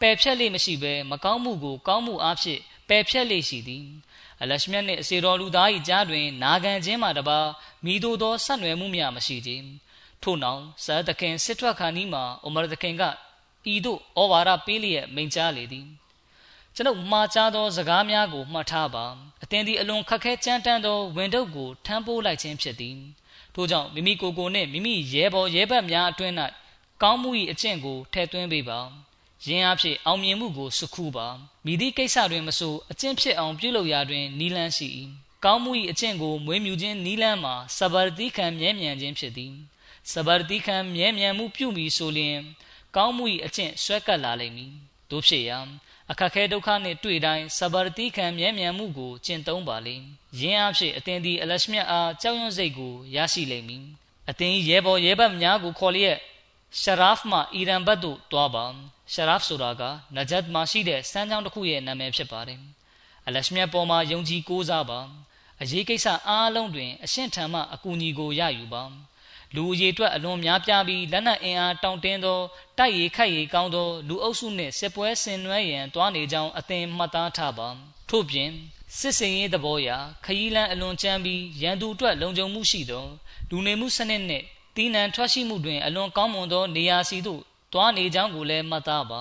ပယ်ဖြတ်လေမရှိဘဲမကောင်းမှုကိုကောင်းမှုအားဖြင့်ပယ်ဖြတ်လေရှိသည်။အလရှမြတ်နှင့်အစေတော်လူသား၏ကြားတွင် နာခံခြင်းမှတပါမိတို့သောဆက်နွယ်မှုများမရှိကြထို့နောက်ဇာတခင်စစ်ထွက်ခါနီးမှာအိုမာတခင်က ဤသို့ဩဝါဒပေးလျက်မိန့်ကြားလေသည်ကျွန်ုပ်မှားကြားသောစကားများကိုမှတ်ထားပါအသင်သည်အလွန်ခက်ခဲကြမ်းတမ်းသောဝင်တုပ်ကိုထမ်းပိုးလိုက်ခြင်းဖြစ်သည်ထို့ကြောင့်မိမိကိုယ်ကိုနှင့်မိမိရဲဘော်ရဲဘက်များအတွင်း၌ကောင်းမှု၏အကျင့်ကိုထည့်သွင်းပေးပါယင်းအဖြစ်အောင်မြင်မှုကိုစုခုပါမိသည့်ကိစ္စတွင်မဆိုအကျင့်ဖြစ်အောင်ပြုလုပ်ရာတွင်နီလန်းရှိ၏ကောင်းမှု၏အကျင့်ကိုမွေးမြူခြင်းနီလန်းမှာစဘာတိခံမြဲမြံခြင်းဖြစ်သည်စဘာတိခံမြဲမြံမှုပြုမည်ဆိုလျှင် ကောင်းမှု၏အကျင့်ဆွဲကပ်လာလိမ့်မည်တို့ဖြစ်ရာအခက်ခဲဒုက္ခနှင့်တွေ့တိုင်းစဘာတိခံမြဲမြံမှုကိုကျင့်သုံးပါလေယင်းအဖြစ်အသင်သည်အလရှမြတ်အားကြောက်ရွံ့စိတ်ကိုရရှိလိမ့်မည်အသင်ရဲဘော်ရဲဘက်များကိုခေါ်လျက်ရှရာဖ်မှအီရန်ဘက်သို့တွားပါရှရာဖ်ဆိုတာကနဂျတ်မှာရှိတဲ့စမ်းချောင်းတစ်ခုရဲ့နာမည်ဖြစ်ပါတယ်အလရှမြတ်ပေါ်မှာယုံကြည်ကိုးစားပါအရေးကိစ္စအားလုံးတွင် အရှင်းထံမှအကူအညီကိုရယူပါ လူအရေးအတွက်အလွန်များပြားပြီးလက်နက်အင်အားတောင့်တင်းသောတိုက်ရီခိုက်ရီကောင်းသောလူအုပ်စုနှင့်စစ်ပွဲဆင်နွှဲရန်တွားနေကြောင်းအသင်မှတ်သားထားပါထို့ပြင်စစ်စင်ရေးသဘောအရခရီးလန်းအလွန်ကျန်းပြီးရန်သူအတွက်လုံခြုံမှုရှိသောလူနေမှုစနစ်နှင့်တည်နံထွက်ရှိမှုတွင်အလွန်ကောင်းမွန်သောနေရာစီသို့တွားနေကြောင်းကိုလည်းမှတ်သားပါ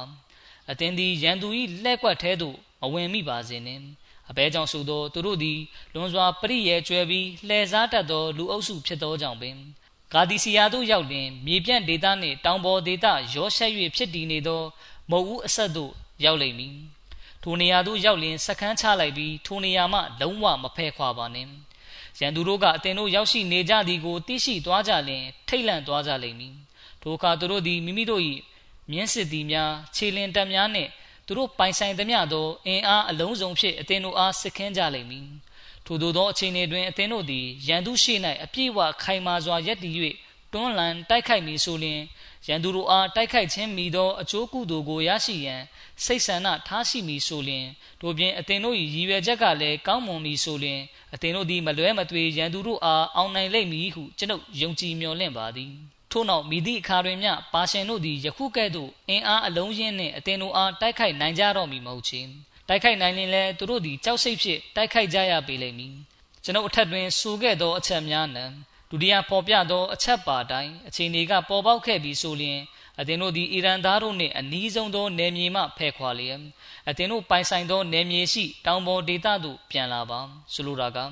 အသင်သည်ရန်သူ၏လှဲ့ကွက်ထဲသို့မဝင်မိပါစေနှင့်အဘဲကြောင့်ဆိုသောသူတို့သည်လွန်စွာပရိယေကျွဲပြီးလှည့်စားတတ်သောလူအုပ်စုဖြစ်သောကြောင့်ပင် ဂါဒီစီယာသို့ရောက်လျင်မြေပြန့်ဒေသနှင့်တောင်ပေါ်ဒေသရောရှက်၍ဖြစ်တည်နေသောမုတ်ဦးအဆက်သို့ရောက်လိမ့်မည်ထိုနေရာသို့ရောက်လျင်စခန်းချလိုက်ပြီးထိုနေရာမှလုံးဝမဖဲခွာပါနှင့်ရန်သူတို့ကအတင်တို့ရောက်ရှိနေကြသည်ကိုသိရှိသွားကြလျင်ထိတ်လန့်သွားကြလိမ့်မည်ထိုအခါသူတို့သည်မိမိတို့၏မြင်းစစ်သည်များခြေလင်တပ်များနှင့်သူတို့ပိုင်ဆိုင်သမျှသောအင်အားအလုံးစုံဖြင့်အသင်တို့အားစစ်ခင်းကြလိမ့်မည် ထို့သောသောအခြေအနေတွင်အသင်တို့သည်ရန်သူရှိ၌အပြည့်အဝခိုင်မာစွာရပ်တည်၍တွန်းလှန်တိုက်ခိုက်မည်ဆိုလျှင်ရန်သူတို့အားတိုက်ခိုက်ခြင်းမိသောအကျိုးကုသိုလ်ကိုရရှိရန်စိတ်ဆန္ဒထားရှိမည်ဆိုလျှင်တို့ပြင်အသင်တို့၏ရည်ရွယ်ချက်ကလည်းကောင်းမွန်မည်ဆိုလျှင်အသင်တို့သည်မလွဲမသွေရန်သူတို့အားအောင်နိုင်လိမ့်မည်ဟုကျွန်ုပ်ယုံကြည်မျှော်လင့်ပါသည်ထို့နောက်မိသည့်အခါတွင်မျှပါရှင်တို့သည်ယခုကဲ့သို့အင်အားအလုံးရင်းနှင့်အသင်တို့အားတိုက်ခိုက်နိုင်ကြတော့မည်မဟုတ်ချေ တိုက်ခိုက်နိုင်ရင်လည်းသူတို့သည်ကြောက်စိတ်ဖြင့်တိုက်ခိုက်ကြရပေလိမ့်မည်ကျွန်ုပ်အထက်တွင်ဆိုခဲ့သောအချက်များနှံဒုတိယပေါ်ပြသောအချက်ပါတိုင်းအခြေအနေကပေါ်ပေါက်ခဲ့ပြီးဆိုလျှင်အသင်တို့သည်အီရန်သားတို့နှင့်အနီးဆုံးသောနယ်မြေမှဖယ်ခွာလျက်အသင်တို့ပိုင်ဆိုင်သောနယ်မြေရှိတောင်ပေါ်ဒေသသို့ပြန်လာပါဆိုလိုတာကဥ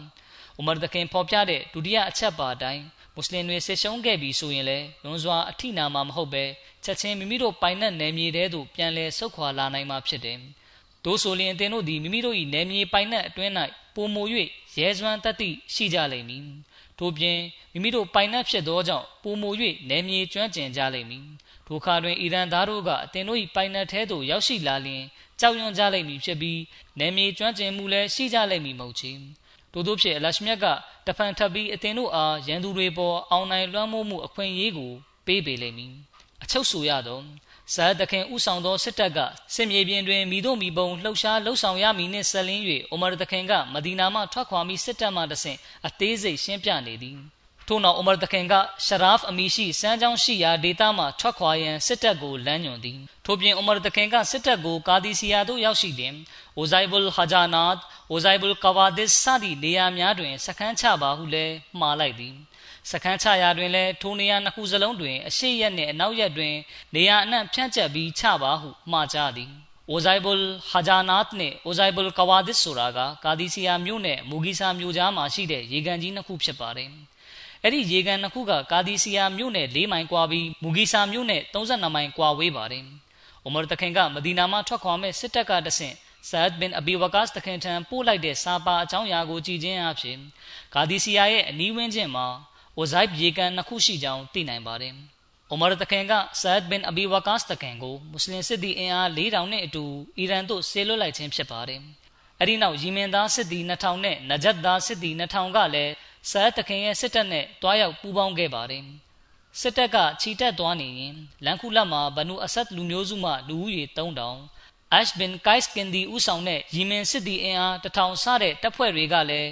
မာဒခင်ဖော်ပြတဲ့ဒုတိယအချက်ပါတိုင်းမွတ်စလင်တွေဆစ်ရှုံးခဲ့ပြီးဆိုရင်လည်းလွန်စွာအထိနာမှာမဟုတ်ပဲချက်ချင်းမိမိတို့ပိုင်တဲ့နယ်မြေတဲသို့ပြန်လည်ဆုတ်ခွာလာနိုင်မှာဖြစ်တယ်။ တို့ဆိုလျင်အသင်တို့သည်မိမိတို့၏နယ်မြေပိုင်တဲ့အတွင်း၌ပုံမူ၍ရဲစွမ်းတတ်သည့်ရှိကြလိမ့်မည်။ထို့ပြင်မိမိတို့ပိုင်တဲ့ဖြစ်သောကြောင့်ပုံမူ၍နယ်မြေကျွမ်းကျင်ကြလိမ့်မည်။ထိုခါတွင်အီရန်သားတို့ကအသင်တို့၏ပိုင်တဲ့ထဲသို့ရောက်ရှိလာလျင်ကြောက်ရွံ့ကြလိမ့်မည်ဖြစ်ပြီးနယ်မြေကျွမ်းကျင်မှုလည်းရှိကြလိမ့်မည်မဟုတ်ချေ။တို့တို့ဖြင့်အလရှမြတ်ကတဖန်ထပ်ပြီးအသင်တို့အားရန်သူတွေပေါ်အောင်နိုင်လွှမ်းမိုးမှုအခွင့်အရေးကိုပေးပေလိမ့်မည်အချုပ်ဆိုရတော့ ဇာတ်တခင်ဥဆောင်သောစစ်တပ်ကစစ်မြေပြင်တွင်မိတို့မိဘုံလှုပ်ရှားလှုပ်ဆောင်ရမည်နှင့်ဆက်လင်း၍အိုမာတခင်ကမဒီနာမှထွက်ခွာပြီးစစ်တပ်မှတဆင့်အသေးစိတ်ရှင်းပြနေသည်ထို့နောက်အိုမာတခင်ကရှရာဖ်အမီရှိစမ်းချောင်းရှိရာဒေသမှထွက်ခွာရန်စစ်တပ်ကိုလမ်းညွှန်သည်ထို့ပြင်အိုမာတခင်ကစစ်တပ်ကိုကာဒီစီယာသို့ရောက်ရှိသည်အိုဇိုင်ဘူလ်ဟာဂျာနတ်အိုဇိုင်ဘူလ်ကဝါဒစ်စသည့်နေရာများတွင်စခန်းချပါဟုလည်းမှားလိုက်သည် စခန်းချရာတွင်လည်းထိုနေရာနှစ်ခုစလုံးတွင်အရှိရက်နှင့်အနောက်ရက်တွင် နေရာအနှံ့ဖြန့်ကျက်ပြီးချပါဟုမှားကြသည်အိုဇိုင်ဘူလ်ဟာဂျာနတ်နှင့်အိုဇိုင်ဘူလ်ကဝါဒစ်ဆိုတာကကာဒီစီယာမြို့နဲ့မူဂီဆာမြို့ကြားမှာရှိတဲ့ရေကန်ကြီးနှစ်ခုဖြစ်ပါတယ်အဲ့ဒီရေကန်နှစ်ခုကကာဒီစီယာမြို့နဲ့၄မိုင်ကွာပြီးမူဂီဆာမြို့နဲ့32မိုင်ကွာဝေးပါတယ်။အိုမာတခင်ကမဒီနာမှာထွက်ခွာမဲ့စစ်တပ်ကတဆင့်ဆာဒ်ဘင်အဘီဝကာစ်တခင်ထံပို့လိုက်တဲ့စာပါအကြောင်းအရာကိုကြည်ချင်းအဖြစ်ဂါဒီစီယာရဲ့အနီးဝန်းကျင်မှာ ဝဇိုက်ရေကန်နှစ်ခုရှိကြောင်းသိနိုင်ပါတယ်။အိုမာတခင်ကဆာဒ်ဘင်အဘီဝကာစ်တခင်ကိုမွတ်စလင်စစ်သည်အင်အား4000နဲ့အတူအီရန်သို့ဆေးလွှတ်လိုက်ခြင်းဖြစ်ပါတယ်။အဲဒီနောက်ယီမင်သားစစ်သည်2000နဲ့နဂျတ်သားစစ်သည်2000ကလည်းဆာဒ်တခင်ရဲ့စစ်တပ်နဲ့တွားရောက်ပူးပေါင်းခဲ့ပါတယ်။စစ်တပ်ကခြိတက်သွားနေရင်လန်ခုလတ်မှာဘနူအဆတ်လူမျိုးစုမှလူဦးရေ3000 Ash bin Qais Kindi ဥဆောင်တဲ့ယီမင်စစ်သည်အင်အားတထောင်စတဲ့တပ်ဖွဲ့တွေကလည်း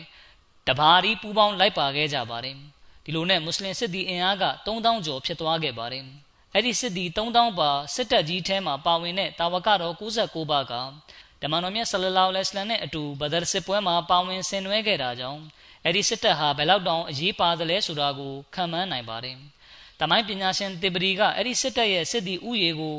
တဘာရီပူးပေါင်းလိုက်ပါခဲ့ကြပါတယ်။ ဒီလိုနဲ့မွတ်စလင်စစ်သည်အင်အားက3000ကျော်ဖြစ်သွားခဲ့ပါတယ်။အဲ့ဒီစစ်သည်3000ပါစစ်တပ်ကြီးထဲမှာပါဝင်တဲ့တာဝကတော်69ပါးကဓမ္မတော်မြတ်ဆလလောလဟ်အလัยဟိနဲ့အတူဘဒရ်စစ်ပွဲမှာပါဝင်ဆင်နွှဲခဲ့တာကြောင့်အဲ့ဒီစစ်တပ်ဟာဘယ်လောက်တောင်အရေးပါသလဲဆိုတာကိုခံမှန်းနိုင်ပါတယ်။တမိုင်းပညာရှင်တေပရီကအဲ့ဒီစစ်တပ်ရဲ့စစ်သည်ဥယေကို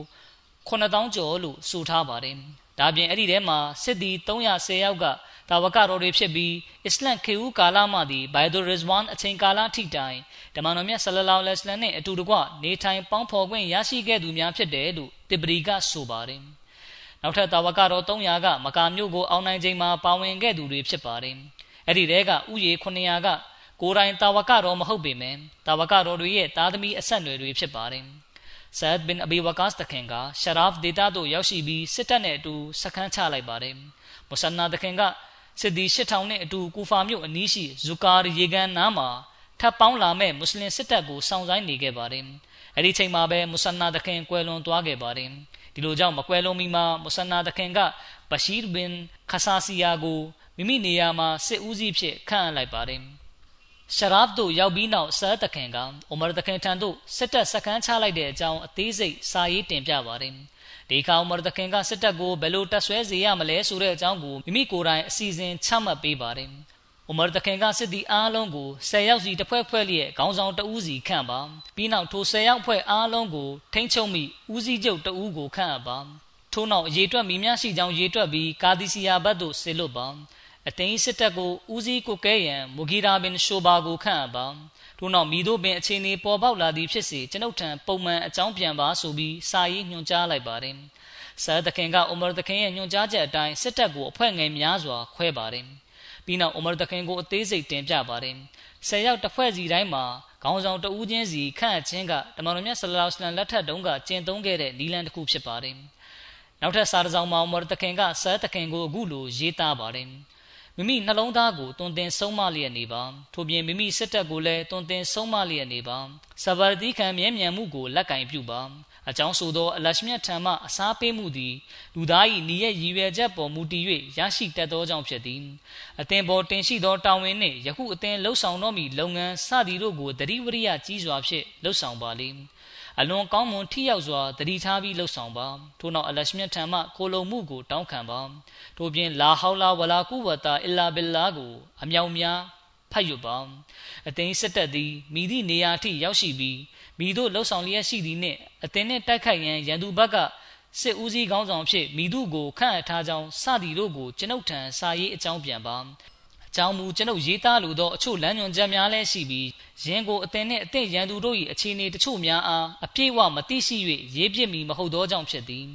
9000ကျော်လို့ဆိုထားပါတယ်။ဒါပြင်အဲ့ဒီထဲမှာစစ်သည်310ယောက်က တာဝကတော်တွေဖြစ်ပြီးအစ္စလမ်ခေဦးကာလမှသည်ဘိုင်ဒူရစ်ဝမ်အချိန်ကာလထိတိုင်ဓမ္မတော်မြတ်ဆလလောလဟ်အလัยဟ်နဲ့အတူတကွနေထိုင်ပေါင်းဖော်ခွင့်ရရှိခဲ့သူများဖြစ်တယ်လို့တေပရီကဆိုပါတယ်။နောက်ထပ်တာဝကတော်300ကမကာမြို့ကိုအောင်နိုင်ချိန်မှာပါဝင်ခဲ့သူတွေဖြစ်ပါတယ်။အဲ့ဒီတဲကဥယေ900ကကိုယ်တိုင်တာဝကတော်မဟုတ်ပေမဲ့တာဝကတော်တွေရဲ့သားသမီးအဆက်အနွယ်တွေဖြစ်ပါတယ်။ဆာဒ်ဘင်အဘီဝကာစ်တခင်ကရှရာဖ်ဒေတာသို့ရောက်ရှိပြီးစစ်တပ်နဲ့အတူစခန်းချလိုက်ပါတယ်။မုဆန်နာတခင်က စစ်သည်8000နဲ့အတူကူဖာမြို့အနီးရှိဇူကာရေဂန်နားမှာထပ်ပေါင်းလာမဲ့မွတ်စလင်စစ်တပ်ကိုစောင့်ဆိုင်နေခဲ့ပါတယ်အဲ့ဒီချိန်မှာပဲမုဆန်နာတခင်ကွယ်လွန်သွားခဲ့ပါတယ်ဒီလိုကြောင့်မကွယ်လွန်မီမှာမုဆန်နာတခင်ကဘရှိရ်ဘင်ခဆာစီယာကိုမိမိနေရာမှာစစ်ဦးစီးဖြစ်ခန့်အပ်လိုက်ပါတယ်ရှရာဖ်တို့ရောက်ပြီးနောက်ဆာတခင်ကအိုမာတခင်ထံသို့စစ်တပ်စခန်းချလိုက်တဲ့အကြောင်းအသေးစိတ်စာရေးတင်ပြပါတယ် ဒီခါအိုမာတခင်ကစစ်တပ်ကိုဘယ်လိုတပ်ဆွဲစေရမလဲဆိုတဲ့အကြောင်းကိုမိမိကိုယ်တိုင်အစီအစဉ်ချမှတ်ပေးပါတယ်အိုမာတခင်ကစစ်သည်အားလုံးကို10ယောက်စီတစ်ဖွဲ့ဖွဲ့လျက်ခေါင်းဆောင်တဦးစီခန့်ပါပြီးနောက်ထို10ယောက်ဖွဲ့အားလုံးကိုထိမ့်ချုပ်မိဦးစီးချုပ်တဦးကိုခန့်အပ်ပါထို့နောက်ရေတွက်မိများရှိကြောင်းရေတွက်ပြီးကာဒီစီယာဘတ်သို့ဆေလွတ်ပါအသိန်းစစ်တပ်ကိုဦးစီးကိုကဲရန်မူဂီရာဘင်ရှိုဘာကိုခန့်အပ်ပါ ထို့နောက်မိတို့ပင်အခြေအနေပေါ်ပေါက်လာသည်ဖြစ်စေကျွန်ုပ်ထံပုံမှန်အကြောင်းပြန်ပါဆိုပြီးစာရေးညွှန်ကြားလိုက်ပါတယ်ဆာဒခင်ကအိုမာဒခင်ရဲ့ညွှန်ကြားချက်အတိုင်းစစ်တပ်ကိုအဖွဲ့ငယ်များစွာခွဲပါတယ်ပြီးနောက်အိုမာဒခင်ကိုအသေးစိတ်တင်ပြပါတယ်ဆယ်ယောက်တစ်ဖွဲ့စီတိုင်းမှာခေါင်းဆောင်တဦးချင်းစီခန့်အချင်းကတမန်တော်မြတ်ဆလလောလ္လဟ်အလัยဟိလက်ထက်တုန်းကကျင့်သုံးခဲ့တဲ့နီလန်တစ်ခုဖြစ်ပါတယ်နောက်ထပ်စာတစောင်မှာအိုမာဒခင်ကဆာဒခင်ကိုအခုလိုရေးသားပါတယ် မိမိနှလုံးသားကိုတွင်တင်ဆုံးမလျက်နေပါထို့ပြင်မိမိစစ်တပ်ကိုလည်းတွင်တင်ဆုံးမလျက်နေပါစဘာတိခံမြဲမြံမှုကိုလက်ကင်ပြုပါအကြောင်းဆိုသောအလရှမြတ်ထံမှအစားပေးမှုသည်လူသား၏ဤရဲ့ရည်ရွယ်ချက်ပေါ်မူတည်၍ရရှိတတ်သောကြောင့်ဖြစ်သည်အသင်ပေါ်တင်ရှိသောတာဝန်နှင့်ယခုအသင်လှုပ်ဆောင်တော်မူလုပ်ငန်းစသည်တို့ကိုတတိဝရိယကြီးစွာဖြင့်လှုပ်ဆောင်ပါလိမ့် အလွန်ကောင်းမွန်ထိရောက်စွာတတိထားပြီးလှုပ်ဆောင်ပါထို့နောက်အလရှမြတ်ထံမှကိုလုံမှုကိုတောင်းခံပါထို့ပြင်လာဟောလာဝလာကုဝတာအီလာဘီလာကိုအမြောင်များဖတ်ယူပါအသိစက်တက်သည်မိသည့်နေရာထိရောက်ရှိပြီးမိတို့လှုပ်ဆောင်လျက်ရှိသည်နှင့်အသင်နှင့်တိုက်ခိုက်ရန်ရန်သူဘက်ကစစ်ဦးစီးခေါင်းဆောင်ဖြစ်မိတို့ကိုခန့်အပ်ထားကြောင်းစသည်တို့ကိုကျွန်ုပ်ထံစာရေးအကြောင်းပြန်ပါ အကြောင်းမူကျွန်ုပ်ရေးသားလိုသောအချို့လမ်းညွှန်ချက်များလည်းရှိပြီးယင်းကိုအသင်နှင့်အသင့်ရန်သူတို့၏အခြေအနေတချို့များအားအပြည့်အဝမသိရှိ၍ရေးပြမည်မဟုတ်သောကြောင့်ဖြစ်သည်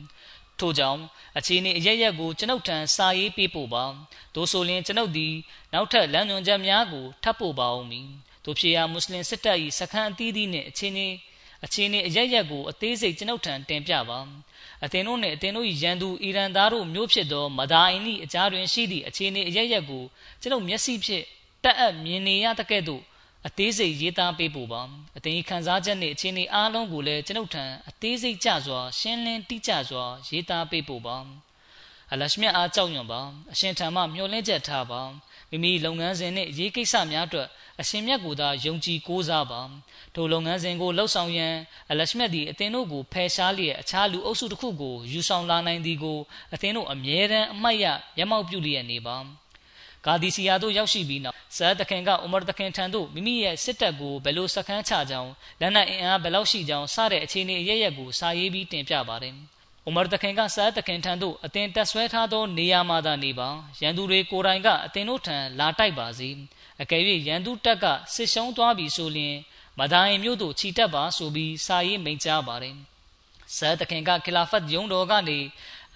ထို့ကြောင့်အခြေအနေအရရက်ကိုကျွန်ုပ်ထံစာရေးပေးပို့ပါသို့ဆိုလျှင်ကျွန်ုပ်သည်နောက်ထပ်လမ်းညွှန်ချက်များကိုထပ်ပို့ပါဦးမည်တို့ဖြစ်ရာမွတ်စလင်စစ်တပ်၏စခန်းအသီးသီးနှင့်အခြေအနေအခြေအနေအရရက်ကိုအသေးစိတ်ကျွန်ုပ်ထံတင်ပြပါ အသင်တို့နှင့်အသင်တို့၏ရန်သူအီရန်သားတို့မျိုးဖြစ်သောမဒါအင်၏အကြားတွင်ရှိသည့်အခြေအနေအရရက်ကိုကျွန်ုပ်မျက်စိဖြင့်တက်အပ်မြင်နေရတဲ့ကဲ့သို့အသေးစိတ်ရေးသားပေးပို့ပါအသင်၏ခံစားချက်နှင့်အခြေအနေအားလုံးကိုလည်းကျွန်ုပ်ထံအသေးစိတ်ကြစွာရှင်းလင်းတိကျစွာရေးသားပေးပို့ပါအလရှမြတ်အားကြောက်ရွံ့ပါအရှင်ထံမှမျှော်လင့်ချက်ထားပါ မိမိလုပ်ငန်းစဉ်နှင့်ရေးကိစ္စများအတွက်အရှင်မြတ်ကိုသာယုံကြည်ကိုးစားပါထိုလုပ်ငန်းစဉ်ကိုလှုပ်ဆောင်ရန်အလရှမြတ်သည်အသင်တို့ကိုဖယ်ရှားလျက်အခြားလူအုပ်စုတစ်ခုကိုယူဆောင်လာနိုင်သည်ကိုအသင်တို့အမြဲတမ်းအမှတ်ရမျက်မှောက်ပြုလျက်နေပါဂါဒီစီယာတို့ရောက်ရှိပြီးနောက်ဆာတခင်ကအိုမာတခင်ထံသို့မိမိရဲ့စစ်တပ်ကိုဘယ်လိုစခန်းချကြောင်းလက်နက်အင်အားဘယ်လောက်ရှိကြောင်းစတဲ့အခြေအနေအရရက်ကိုစာရေးပြီးတင်ပြပါတယ် အိုမာတခင်ကဆာတခင်ထံသို့အတင်တက်ဆွဲထားသောနေရာမှာသာနေပါရန်သူတွေကိုယ်တိုင်ကအတင်တို့ထံလာတိုက်ပါစေအကယ်၍ရန်သူတပ်ကစစ်ရှုံးသွားပြီဆိုလျှင်မဒိုင်မြို့သို့ခြိတက်ပါဆိုပြီးစာရေးမိန့်ကြားပါတယ်ဆာတခင်ကခလာဖတ်ယုံတော်ကနေ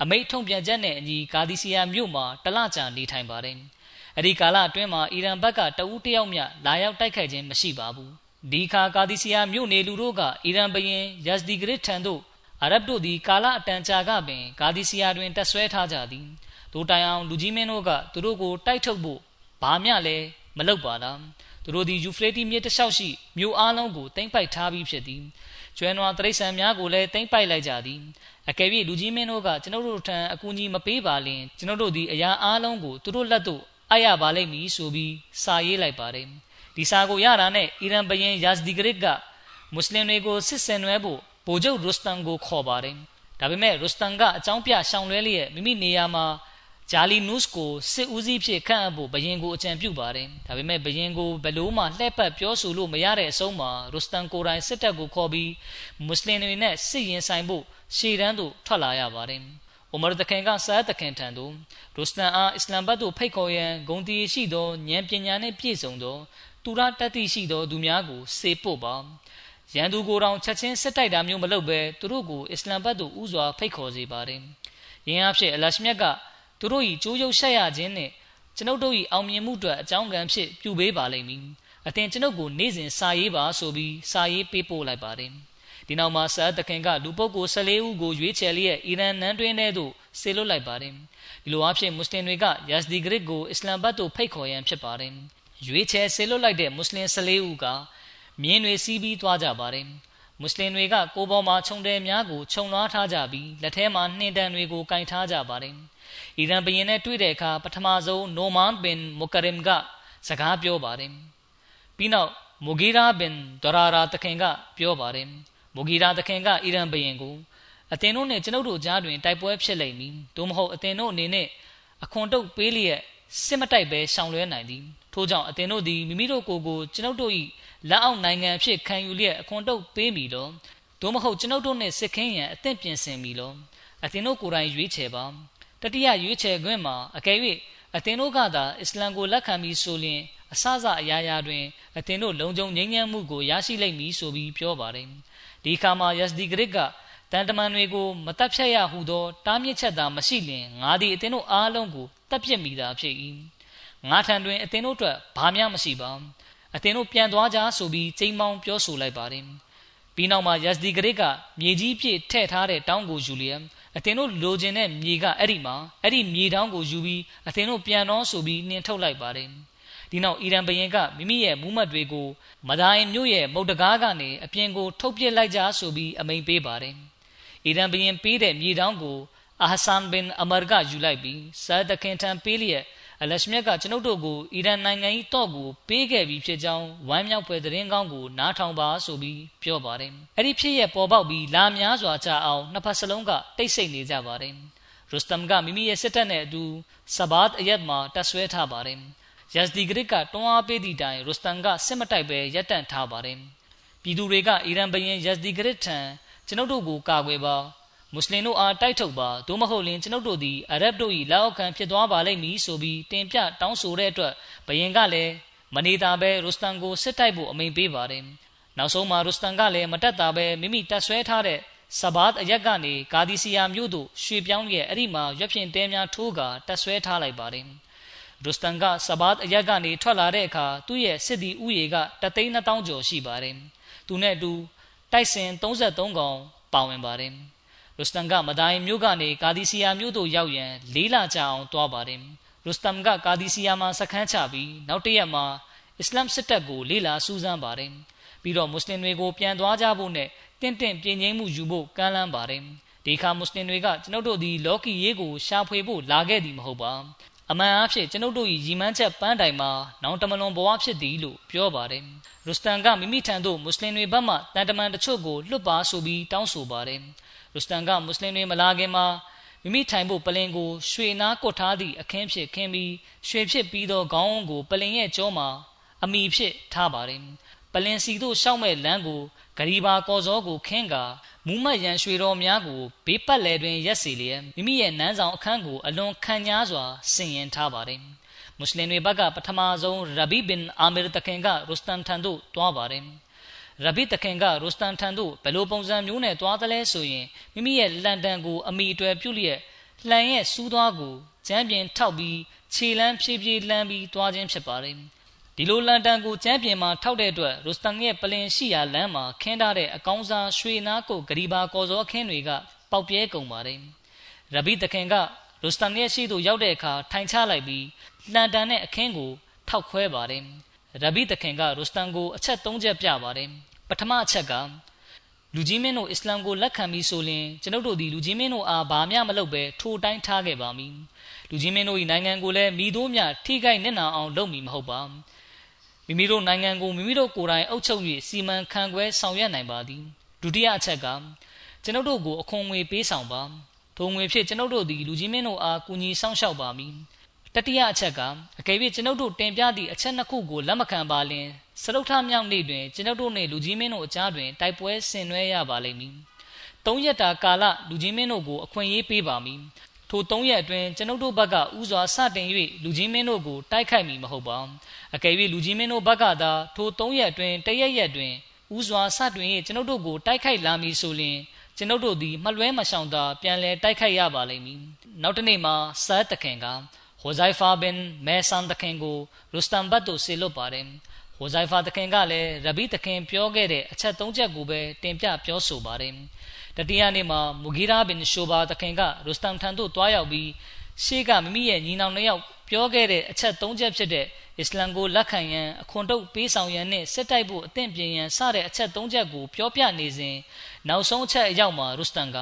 အမိတ်ထုံပြန်ချက်နဲ့အညီဂါဒီစီယာမြို့မှာတလကြာနေထိုင်ပါတယ်အဲ့ဒီကာလအတွင်းမှာအီရန်ဘက်ကတဦးတယောက်မျှလာရောက်တိုက်ခိုက်ခြင်းမရှိပါဘူးဒီခါကာဒီစီယာမြို့နေလူတို့ကအီရန်ဘရင်ယက်စဒီဂရစ်ထံသို့ အာရဗ်တို့သည်ကာလအတန်ကြာကပင်ဂါဒီစီယာတွင်တက်ဆွဲထားကြသည်ဒိုတိုင်အောင်လူကြီးမင်းတို့ကသူတို့ကိုတိုက်ထုတ်ဖို့ဘာမျှလဲမလုပ်ပါလားသူတို့သည်ယူဖရေးတီမြစ်တစ်လျှောက်ရှိမြို့အားလုံးကိုတင်ပိုက်ထားပြီးဖြစ်သည်ကျွဲနွားတရိษံများကိုလည်းတင်ပိုက်လိုက်ကြသည်အကယ်၍လူကြီးမင်းတို့ကကျွန်တော်တို့ထံအကူအညီမပေးပါလင်ကျွန်တော်တို့သည်အရာအားလုံးကိုသူတို့လက်သို့အပ်ရပါလိမ့်မည်ဆိုပြီးစာရေးလိုက်ပါတယ်ဒီစာကိုရတာနဲ့အီရန်ဘရင်ယာဇဒီဂရစ်ကမွတ်စလင်တွေကိုစစ်ဆင်နွှဲဖို့ ဗိုလ်ချုပ်ရုစတန်ကိုခေါ်ပါတယ်ဒါပေမဲ့ရုစတန်ကအကြောင်းပြရှောင်လွဲလျက်မိမိနေရာမှာဂျာလီနုစ်ကိုစစ်ဦးစီးဖြစ်ခန့်အပ်ဖို့ဘရင်ကိုအကြံပြုပါတယ်ဒါပေမဲ့ဘရင်ကိုဘလို့မှလှည့်ပတ်ပြောဆိုလို့မရတဲ့အဆုံးမှာရုစတန်ကိုယ်တိုင်စစ်တပ်ကိုခေါ်ပြီးမွတ်စလင်တွေနဲ့စစ်ရင်ဆိုင်ဖို့ရှေ့တန်းသို့ထွက်လာရပါတယ်အိုမာတခင်ကဆာတခင်ထံသို့ဒုစတန်အားအစ္စလမ်ဘတ်သို့ဖိတ်ခေါ်ရန်ဂုံတီရှိသောဉာဏ်ပညာနှင့်ပြည့်စုံသော သူရတတိရှိသောသူများကိုစေပို့ပါ ရန်သူကိုယ်တော်ချက်ချင်းစစ်တိုက်တာမျိုးမလုပ်ဘဲသူတို့ကိုအစ္စလမ်ဘတ်သို့ဥစွာဖိတ်ခေါ်စေပါတယ်။ယင်းအဖြစ်အလရှမြတ်ကသူတို့၏ကြိုးရုပ်ဆက်ရခြင်းနှင့်ကျွန်ုပ်တို့၏အောင်မြင်မှုအတွက်အကြောင်းကံဖြစ်ပြုပေးပါလိမ့်မည်။အသင်ကျွန်ုပ်ကိုနေ့စဉ်စာရေးပါဆိုပြီးစာရေးပေးပို့လိုက်ပါတယ်။ဒီနောက်မှာဆာတခင်ကလူပုဂ္ဂိုလ်14ဦးကိုရွေးချယ်လျက်အီရန်နန်းတွင်းထဲသို့ဆေလွတ်လိုက်ပါတယ်။ဒီလိုအဖြစ်မွတ်စလင်တွေကယက်စဒီဂရစ်ကိုအစ္စလမ်ဘတ်သို့ဖိတ်ခေါ်ရန်ဖြစ်ပါတယ်။ရွေးချယ်ဆေလွတ်လိုက်တဲ့မွတ်စလင်14ဦးက မြင်းတွေစီးပြီးသွားကြပါတယ်မွတ်စလင်တွေကကိုပေါ်မှာခြုံတယ်များကိုခြုံလွှားထားကြပြီးလက်ထဲမှာနှင်းတန်တွေကိုကင်ထားကြပါတယ်အီရန်ဘရင်နဲ့တွေ့တဲ့အခါပထမဆုံးနိုမန်ဘင်မူကရင်ကစကားပြောပါတယ်ပြီးနောက်မူဂီရာဘင်ဒရာရာတခင်ကပြောပါတယ်မူဂီရာတခင်ကအီရန်ဘရင်ကိုအသင်တို့နဲ့ကျွန်ုပ်တို့ကြားတွင်တိုက်ပွဲဖြစ်လိမ့်မည်။သို့မဟုတ်အသင်တို့အနေနဲ့အခွန်တုတ်ပေးလျက်စစ်မတိုက်ပဲရှောင်လွှဲနိုင်သည်။ထို့ကြောင့်အသင်တို့သည်မိမိတို့ကိုယ်ကိုကျွန်ုပ်တို့၏ လက်အောက်နိုင်ငံအဖြစ်ခံယူလျက်အခွန်တုတ်ပေးမိလော။သို့မဟုတ်ကျွန်ုပ်တို့နှင့်စစ်ခင်းရန်အသင့်ပြင်ဆင်မိလော။အသင်တို့ကိုယ်တိုင်ရွေးချယ်ပါ။တတိယရွေးချယ်ခွင့်မှာအကယ်၍အသင်တို့ကသာအစ္စလမ်ကိုလက်ခံပြီးဆိုလျင်အစစအရာရာတွင်အသင်တို့လုံခြုံငြိမ်းချမ်းမှုကိုရရှိလိမ့်မည်ဆိုပြီးပြောပါတယ်။ဒီအခါမှာယက်စဒီဂရစ်ကတန်တမန်တွေကိုမတတ်ဖြတ်ရဟုသောတားမြစ်ချက်သာမရှိလျင်ငါသည်အသင်တို့အားလုံးကိုတပ်ပြစ်မိတာဖြစ်၏ငါထံတွင်အသင်တို့အတွက်ဘာမှမရှိပါ အသင်တို့ပြန်သွားကြဆိုပြီးချိန်မောင်းပြောဆိုလိုက်ပါတယ်ပြီးနောက်မှာယက်စဒီဂရစ်ကမြေကြီးပြည့်ထည့်ထားတဲ့တောင်းကိုယူလျက်အသင်တို့လိုချင်တဲ့မြေကအဲ့ဒီမှာအဲ့ဒီမြေတောင်းကိုယူပြီးအသင်တို့ပြန်တော့ဆိုပြီးနှင်ထုတ်လိုက်ပါတယ်ဒီနောက်အီရန်ဘရင်ကမိမိရဲ့မူးမတ်တွေကိုမဒိုင်မြို့ရဲ့မုတ်တကားကနေအပြင်ကို ထုတ်ပစ်လိုက်ကြဆိုပြီးအမိန့်ပေးပါတယ်အီရန်ဘရင်ပေးတဲ့မြေတောင်းကိုအာဟဆန်ဘင်အမာကယူလိုက်ပြီးဆာဒခင်ထံပေးလျက် အလရှမြတ်ကကျွန်ုပ်တို့ကိုအီရန်နိုင်ငံ၏တော့ကိုပေးခဲ့ပြီးဖြစ်ကြောင်းဝမ်းမြောက်ဖွယ်သတင်းကောင်းကိုနားထောင်ပါဆိုပြီးပြောပါတယ်။အဲ့ဒီဖြစ်ရပေါ်ပေါက်ပြီးလာများစွာကြာအောင်နှစ်ဖက်စလုံးကတိတ်ဆိတ်နေကြပါတယ်။ရူစတမ်ကမိမိရဲ့စစ်တပ်နဲ့အတူဆဘတ်အယက်မှာတပ်ဆွဲထားပါတယ်။ယက်စဒီဂရစ်ကတွန်းအားပေးသည့်တိုင်ရူစတမ်ကစစ်မတိုက်ပဲရပ်တန့်ထားပါတယ်။ပြည်သူတွေက အီရန်ဘရင်ယက်စဒီဂရစ်ထံကျွန်ုပ်တို့ကိုကာကွယ်ပါ မွတ်စလင်တို့အားတိုက်ထုတ်ပါသို့မဟုတ်ရင်ကျွန်ုပ်တို့သည်အရဗ်တို့၏လက်အောက်ခံဖြစ်သွားပါလိမ့်မည်ဆိုပြီးတင်ပြတောင်းဆိုတဲ့အတွက်ဘယင်ကလည်းမနေတာပဲရူစတန်ကိုစစ်တိုက်ဖို့အမိန့်ပေးပါတယ်နောက်ဆုံးမှာရူစတန်ကလည်းမတက်တာပဲမိမိတပ်ဆွဲထားတဲ့ဆဘတ်အရက်ကနေကာဒီစီယာမြို့သို့ရွှေ့ပြောင်းရဲ့အဲ့ဒီမှာရွက်ဖြင့်တဲများထိုးကာတပ်ဆွဲထားလိုက်ပါတယ်ရူစတန်ကဆဘတ်အရက်ကနေထွက်လာတဲ့အခါသူ့ရဲ့စစ်သည်ဥယေကတသိန်း2000ကျော်ရှိပါတယ်သူနဲ့အတူတိုက်စင်33កောင်ပါဝင်ပါတယ် ရူစတန်ကမဒိုင်မြို့ကနေကာဒီစီယာမြို့သို့ရောက်ရန်လေးလကြာအောင်တွားပါတယ်ရူစတမ်ကကာဒီစီယာမှာစခန်းချပြီးနောက်တရက်မှာအစ္စလမ်စစ်တပ်ကိုလေးလာစူးစမ်းပါတယ်ပြီးတော့မွတ်စလင်တွေကိုပြန်သွားကြဖို့နဲ့တင့်တင့်ပြင်ငိမ့်မှုယူဖို့ကမ်းလှမ်းပါတယ်ဒီခါမွတ်စလင်တွေကကျွန်ုပ်တို့ဒီလော်ကီရေးကိုရှာဖွေဖို့လာခဲ့သည်မဟုတ်ပါအမှန်အဖြစ်ကျွန်ုပ်တို့၏ရီမန်းချက်ပန်းတိုင်မှာနောင်တမလွန်ဘဝဖြစ်သည်လို့ပြောပါတယ်ရူစတန်ကမိမိထံသို့မွတ်စလင်တွေဘက်မှတန်တမန်တချို့ကိုလွတ်ပါဆိုပြီးတောင်းဆိုပါတယ် ရူစတန်ကမွတ်စလင်တွေမလာခင်မှာမိမိထိုင်ဖို့ပလင်ကိုရွှေနားကွတ်ထားသည့်အခင်းဖြစ်ခင်းပြီးရွှေဖြစ်ပြီးသောခေါင်းကို ပလင်ရဲ့ကြောမှာအမိဖြစ်ထားပါတယ်ပလင်စီတို့ရှောက်မဲ့လမ်းကိုဂရီဘာကော်စောကိုခင်းကာမူမတ်ရန်ရွှေတော်များကိုဘေးပတ်လည်တွင်ရက်စီလျက်မိမိရဲ့နန်းဆောင်အခန်းကိုအလွန်ခံညားစွာဆင်ရင်ထားပါတယ်မွတ်စလင်တွေဘက်ကပထမဆုံးရဘီဘင်အာမီရတခင်ကရူစတန်ထံသို့တွားပါတယ် ရဘီတခင်ကရူစတန်ထံသို့ဘယ်လိုပုံစံမျိုးနဲ့တွားသလဲဆိုရင်မိမိရဲ့လန်ဒန်ကိုအမိအတွေ့ပြုလျက်လှန်ရဲ့စူးသွားကိုကျမ်းပြင်ထောက်ပြီးခြေလမ်းဖြည်းဖြည်းလှမ်းပြီးတွားခြင်းဖြစ်ပါတယ်ဒီလိုလန်ဒန်ကိုကျမ်းပြင်မှာထောက်တဲ့အတွက်ရူစတန်ရဲ့ပလင်ရှိရာလမ်းမှာခင်းထားတဲ့အကောင်းစားရွှေနားကိုဂရီဘာကော်စောခင်းတွေကပေါက်ပြဲကုန်ပါတယ်ရဘီတခင်ကရူစတန်ရဲ့ရှိသို့ရောက်တဲ့အခါထိုင်ချလိုက်ပြီးလန်ဒန်နဲ့အခင်းကိုထောက်ခွဲပါတယ်ရဘီတခင်ကရူစတန်ကိုအချက်၃ချက်ပြပါတယ် ပထမအချက်ကလူကြီးမင်းတို့အစ္စလာမ်ကိုလက်ခံပြီးဆိုရင်ကျွန်ုပ်တို့ဒီလူကြီးမင်းတို့အားဘာမှမလုပ်ပဲထိုတိုင်းထားခဲ့ပါမည်လူကြီးမင်းတို့၏နိုင်ငံကိုလည်းမိတို့မြထိခိုက်နစ်နာအောင်လုပ်မည်မဟုတ်ပါမိမိတို့နိုင်ငံကိုမိမိတို့ကိုယ်တိုင်အုပ်ချုပ်၍စီမံခန့်ခွဲဆောင်ရွက်နိုင်ပါသည်ဒုတိယအချက်ကကျွန်ုပ်တို့ကိုအခွန်ငွေပေးဆောင်ပါထိုငွေဖြင့်ကျွန်ုပ်တို့သည်လူကြီးမင်းတို့အားကူညီဆောင်ရှောက်ပါမည် တတိယအချက်ကအကယ်၍ကျွန်ုပ်တို့တင်ပြသည့်အချက်နှစ်ခုကိုလက်မခံပါလင်စရုပ်ထမြောက်နေ့တွင်ကျွန်ုပ်တို့နှင့်လူကြီးမင်းတို့အကြားတွင်တိုက်ပွဲဆင်နွှဲရပါလိမ့်မည်။သုံးရက်တာကာလလူကြီးမင်းတို့ကိုအခွင့်အရေးပေးပါမည်။ထိုသုံးရက်အတွင်းကျွန်ုပ်တို့ဘက်ကဥစွာစတင်၍လူကြီးမင်းတို့ကိုတိုက်ခိုက်မည်မဟုတ်ပါ။အကယ်၍လူကြီးမင်းတို့ဘက်ကသာထိုသုံးရက်အတွင်းတရက်ရက်တွင်ဥစွာစတင်၍ကျွန်ုပ်တို့ကိုတိုက်ခိုက်လာမည်ဆိုလျှင်ကျွန်ုပ်တို့သည်မလွဲမရှောင်သာပြန်လည်တိုက်ခိုက်ရပါလိမ့်မည်။နောက်တစ်နေ့မှာဆာတခင်က ဟိုဇိုင်ဖာဘင်မဲဆန်တခင်ကိုရူစတန်ဘတ်တို့ဆေလွတ်ပါတယ်။ဟိုဇိုင်ဖာတခင်ကလည်းရဘီတခင်ပြောခဲ့တဲ့အချက်၃ချက်ကိုပဲတင်ပြပြောဆိုပါတယ်။တတိယနေ့မှာမူဂီရာဘင်ရှိုဘာတခင်ကရူစတန်ထံသို့တွားရောက်ပြီးရှေ့ကမိမိရဲ့ညီနောင်နှစ်ယောက်ပြောခဲ့တဲ့အချက်၃ချက်ဖြစ်တဲ့အစ္စလမ်ကိုလက်ခံရန်အခွန်ထုတ်ပေးဆောင်ရန်နဲ့စစ်တိုက်ဖို့အသင့်ပြင်ရန်စတဲ့အချက်၃ချက်ကိုပြောပြနေစဉ်နောက်ဆုံးအချက်အရောက်မှာရုစတန်က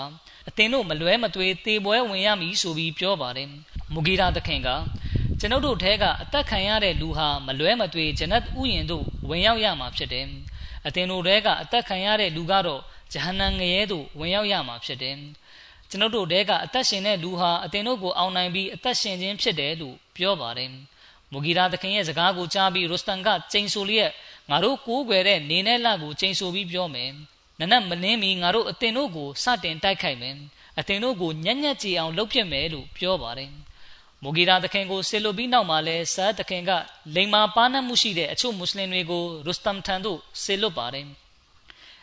အသင်တို့မလွဲမသွေတေပွဲဝင်ရမည်ဆိုပြီးပြောပါတယ် မူဂီရာသခင်ကကျွန်ုပ်တို့ထဲကအသက်ခံရတဲ့လူဟာမလွဲမသွေဂျနတ်ဥယျင်တို့ဝင်ရောက်ရမှာဖြစ်တယ်အသင်တို့ထဲကအသက်ခံရတဲ့လူကတော့ဂျဟန္နမ်ငရဲသို့ဝင်ရောက်ရမှာဖြစ်တယ်ကျွန်ုပ်တို့တဲကအသက်ရှင်တဲ့လူဟာအသင်တို့ကိုအောင်နိုင်ပြီးအသက်ရှင်ခြင်းဖြစ်တယ်လို့ပြောပါတယ်မူဂီရာသခင်ရဲ့စကားကိုကြားပြီးရုစတန်ကကျိန်ဆိုလျက်ငါတို့ကိုးကွယ်တဲ့နေနဲ့လကိုကျိန်ဆိုပြီးပြောမယ်နနက်မနှင်းမီငါတို့အသင်တို့ကိုစတင်တိုက်ခိုက်မယ်အသင်တို့ကိုညံ့ညက်ကြည်အောင်လုပ်ဖြစ်မယ်လို့ပြောပါတယ် မူဂီရာသခင်ကိုဆေလိုပြီးနောက်မှာလဲဆာသခင်ကလိန်မာပါနတ်မှုရှိတဲ့အချို့မွတ်စလင်တွေကိုရုစတမ်ထံသို့ဆေလွတ်ပါတယ်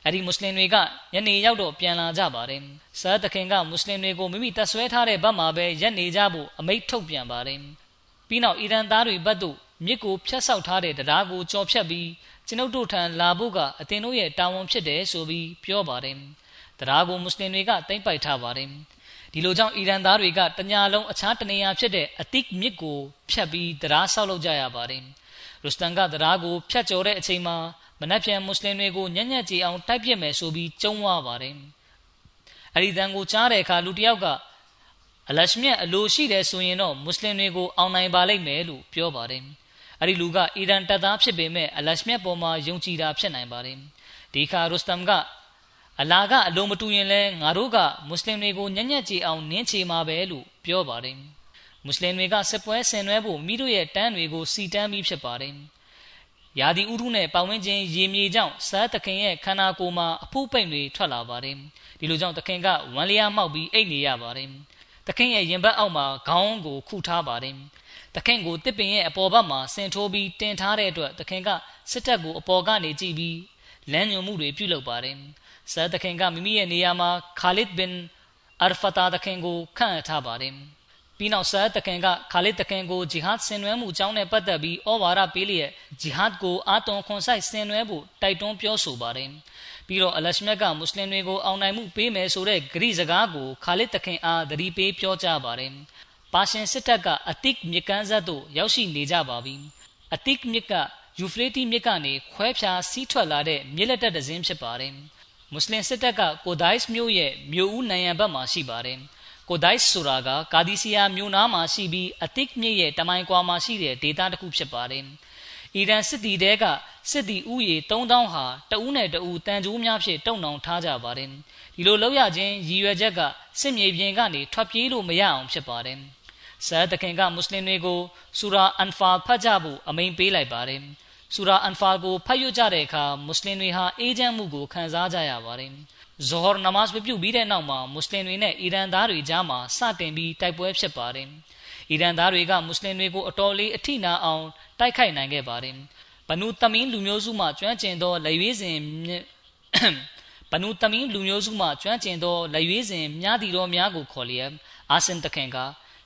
အဲ့ဒီမွတ်စလင်တွေကညနေရောက်တော့ပြန်လာကြပါတယ်ဆာသခင်ကမွတ်စလင်တွေကိုမိမိတပ်ဆွဲထားတဲ့ဘက်မှာပဲရက်နေကြဖို့အမိန့်ထုတ်ပြန်ပါတယ်ပြီးနောက်အီရန်သားတွေဘက်သို့မြစ်ကိုဖျက်ဆောက်ထားတဲ့တရားကိုကြော်ဖြတ်ပြီးကျွန်ုပ်တို့ထံလာဖို့ကအသင်တို့ရဲ့တာဝန်ဖြစ်တယ်ဆိုပြီးပြောပါတယ်တရားကိုမွတ်စလင်တွေကတိမ့်ပိုက်ထားပါတယ် ဒီလိုကြောင့်အီရန်သားတွေကတညာလုံးအခြားတနေရာဖြစ်တဲ့အတိတ်မြစ်ကိုဖြတ်ပြီးတရားဆောက်လုပ်ကြရပါတယ်ရုစတန်ကတရားကိုဖြတ်ကျော်တဲ့အချိန်မှာမနက်ဖြန်မွတ်စလင်တွေကိုညံ့ညက်ကြည်အောင်တိုက်ပြစ်မယ်ဆိုပြီးကြုံဝါပါတယ်အဲ့ဒီတန်ကိုကြားတဲ့အခါလူတစ်ယောက်ကအလရှမြတ်အလိုရှိတယ်ဆိုရင်တော့မွတ်စလင်တွေကိုအောင်နိုင်ပါလိမ့်မယ်လို့ပြောပါတယ်အဲ့ဒီလူကအီရန်တပ်သားဖြစ်ပေမဲ့အလရှမြတ်ပေါ်မှာယုံကြည်တာဖြစ်နိုင်ပါတယ်ဒီခါရုစတမ်က အလာကအလိုမတူရင်လဲငါတို့ကမွတ်စလင်တွေကိုညံ့ညက်ကြည်အောင်နင်းချေမှာပဲလို့ပြောပါတယ်မွတ်စလင်တွေကစစ်ပွဲဆင်နွှဲဖို့မိတို့ရဲ့တန်းတွေကိုစီတန်းပြီးဖြစ်ပါတယ်ရာသီဥတုနဲ့ပတ်ဝန်းကျင်ရေမြေကြောင့်စားသခင်ရဲ့ခန္ဓာကိုယ်မှာအဖုပိန်တွေထွက်လာပါတယ်ဒီလိုကြောင့်သခင်ကဝမ်းလျားမှောက်ပြီးအိတ်နေရပါတယ်သခင်ရဲ့ရင်ဘတ်အောက်မှာခေါင်းကိုခုထားပါတယ်သခင်ကိုတစ်ပင်ရဲ့အပေါ်ဘက်မှာဆင်ထိုးပြီးတင်ထားတဲ့အတွက်သခင်ကစစ်တပ်ကိုအပေါ်ကနေကြည့်ပြီးလမ်းညွှန်မှုတွေပြုလုပ်ပါတယ် ဆာသခင်ကမိမိရဲ့နေရာမှာခါလစ်ဘင်အာဖတာသခင်ကိုခန့်ထားပါတယ်ပြီးနောက်ဆာတခင်ကခါလစ်တခင်ကိုဂျီဟတ်ဆင်နွှဲမှုအကြောင်းနဲ့ပတ်သက်ပြီးဩဝါဒပေးလျက်ဂျီဟတ်ကိုအာသွန်ခွန်ဆိုင်ဆင်နွှဲဖို့တိုက်တွန်းပြောဆိုပါတယ်ပြီးတော့အလရှမြတ်ကမွတ်စလင်တွေကိုအောင်နိုင်မှုပေးမယ်ဆိုတဲ့ဂရိစကားကိုခါလစ်တခင်အားသတိပေးပြောကြားပါတယ်ပါရှင်စစ်တပ်ကအတိတ်မြကန်းဇတ်သို့ရောက်ရှိနေကြပါပြီအတိတ်မြကယူဖရေးတီမြစ်ကနေခွဲဖြာစီးထွက်လာတဲ့မြစ်လက်တက်တစင်းဖြစ်ပါတယ် မွတ်စလင်စစ်တပ်ကကိုဒိုက်စ်မြို့ရဲ့မြို့ဦးနိုင်ရန်ဘက်မှာရှိပါတယ်ကိုဒိုက်စ်ဆိုတာကကာဒီစီယာမြို့နားမှာရှိပြီးအတိတ်မြစ်ရဲ့တမိုင်ကွာမှာရှိတဲ့ဒေသတစ်ခုဖြစ်ပါတယ်အီရန်စစ်တီတဲကစစ်တီဥယေ3000ဟာတဦးနဲ့တဦးတန်ကြိုးများဖြင့်တုံနှောင်ထားကြပါတယ်ဒီလိုလောက်ရခြင်းရည်ရွယ်ချက်ကစစ်မြေပြင်ကနေထွက်ပြေးလို့မရအောင်ဖြစ်ပါတယ်ဆာတခင်ကမွတ်စလင်တွေကိုဆူရာအန်ဖာဖတ်ကြဖို့အမိန့်ပေးလိုက်ပါတယ် ဆူရာအန်ဖာကိုဖတ်ရကြတဲ့အခါမွတ်စလင်တွေဟာအေးချမ်းမှုကိုခံစားကြရပါတယ်ဇော်ဟ်နမတ်ပြုပြီးတဲ့နောက်မှာမွတ်စလင်တွေနဲ့အီရန်သားတွေကြားမှာစတင်ပြီးတိုက်ပွဲဖြစ်ပါတယ်အီရန်သားတွေကမွတ်စလင်တွေကိုအတော်လေးအထိနာအောင်တိုက်ခိုက်နိုင်ခဲ့ပါတယ်ဘနူတမင်းလူမျိုးစုမှကျွမ်းကျင်သောလက်ရွေးစဉ်ဘနူတမင်းလူမျိုးစုမှကျွမ်းကျင်သောလက်ရွေးစဉ်များတီတော်များကိုခေါ်လျက်အာဆင်တခင်က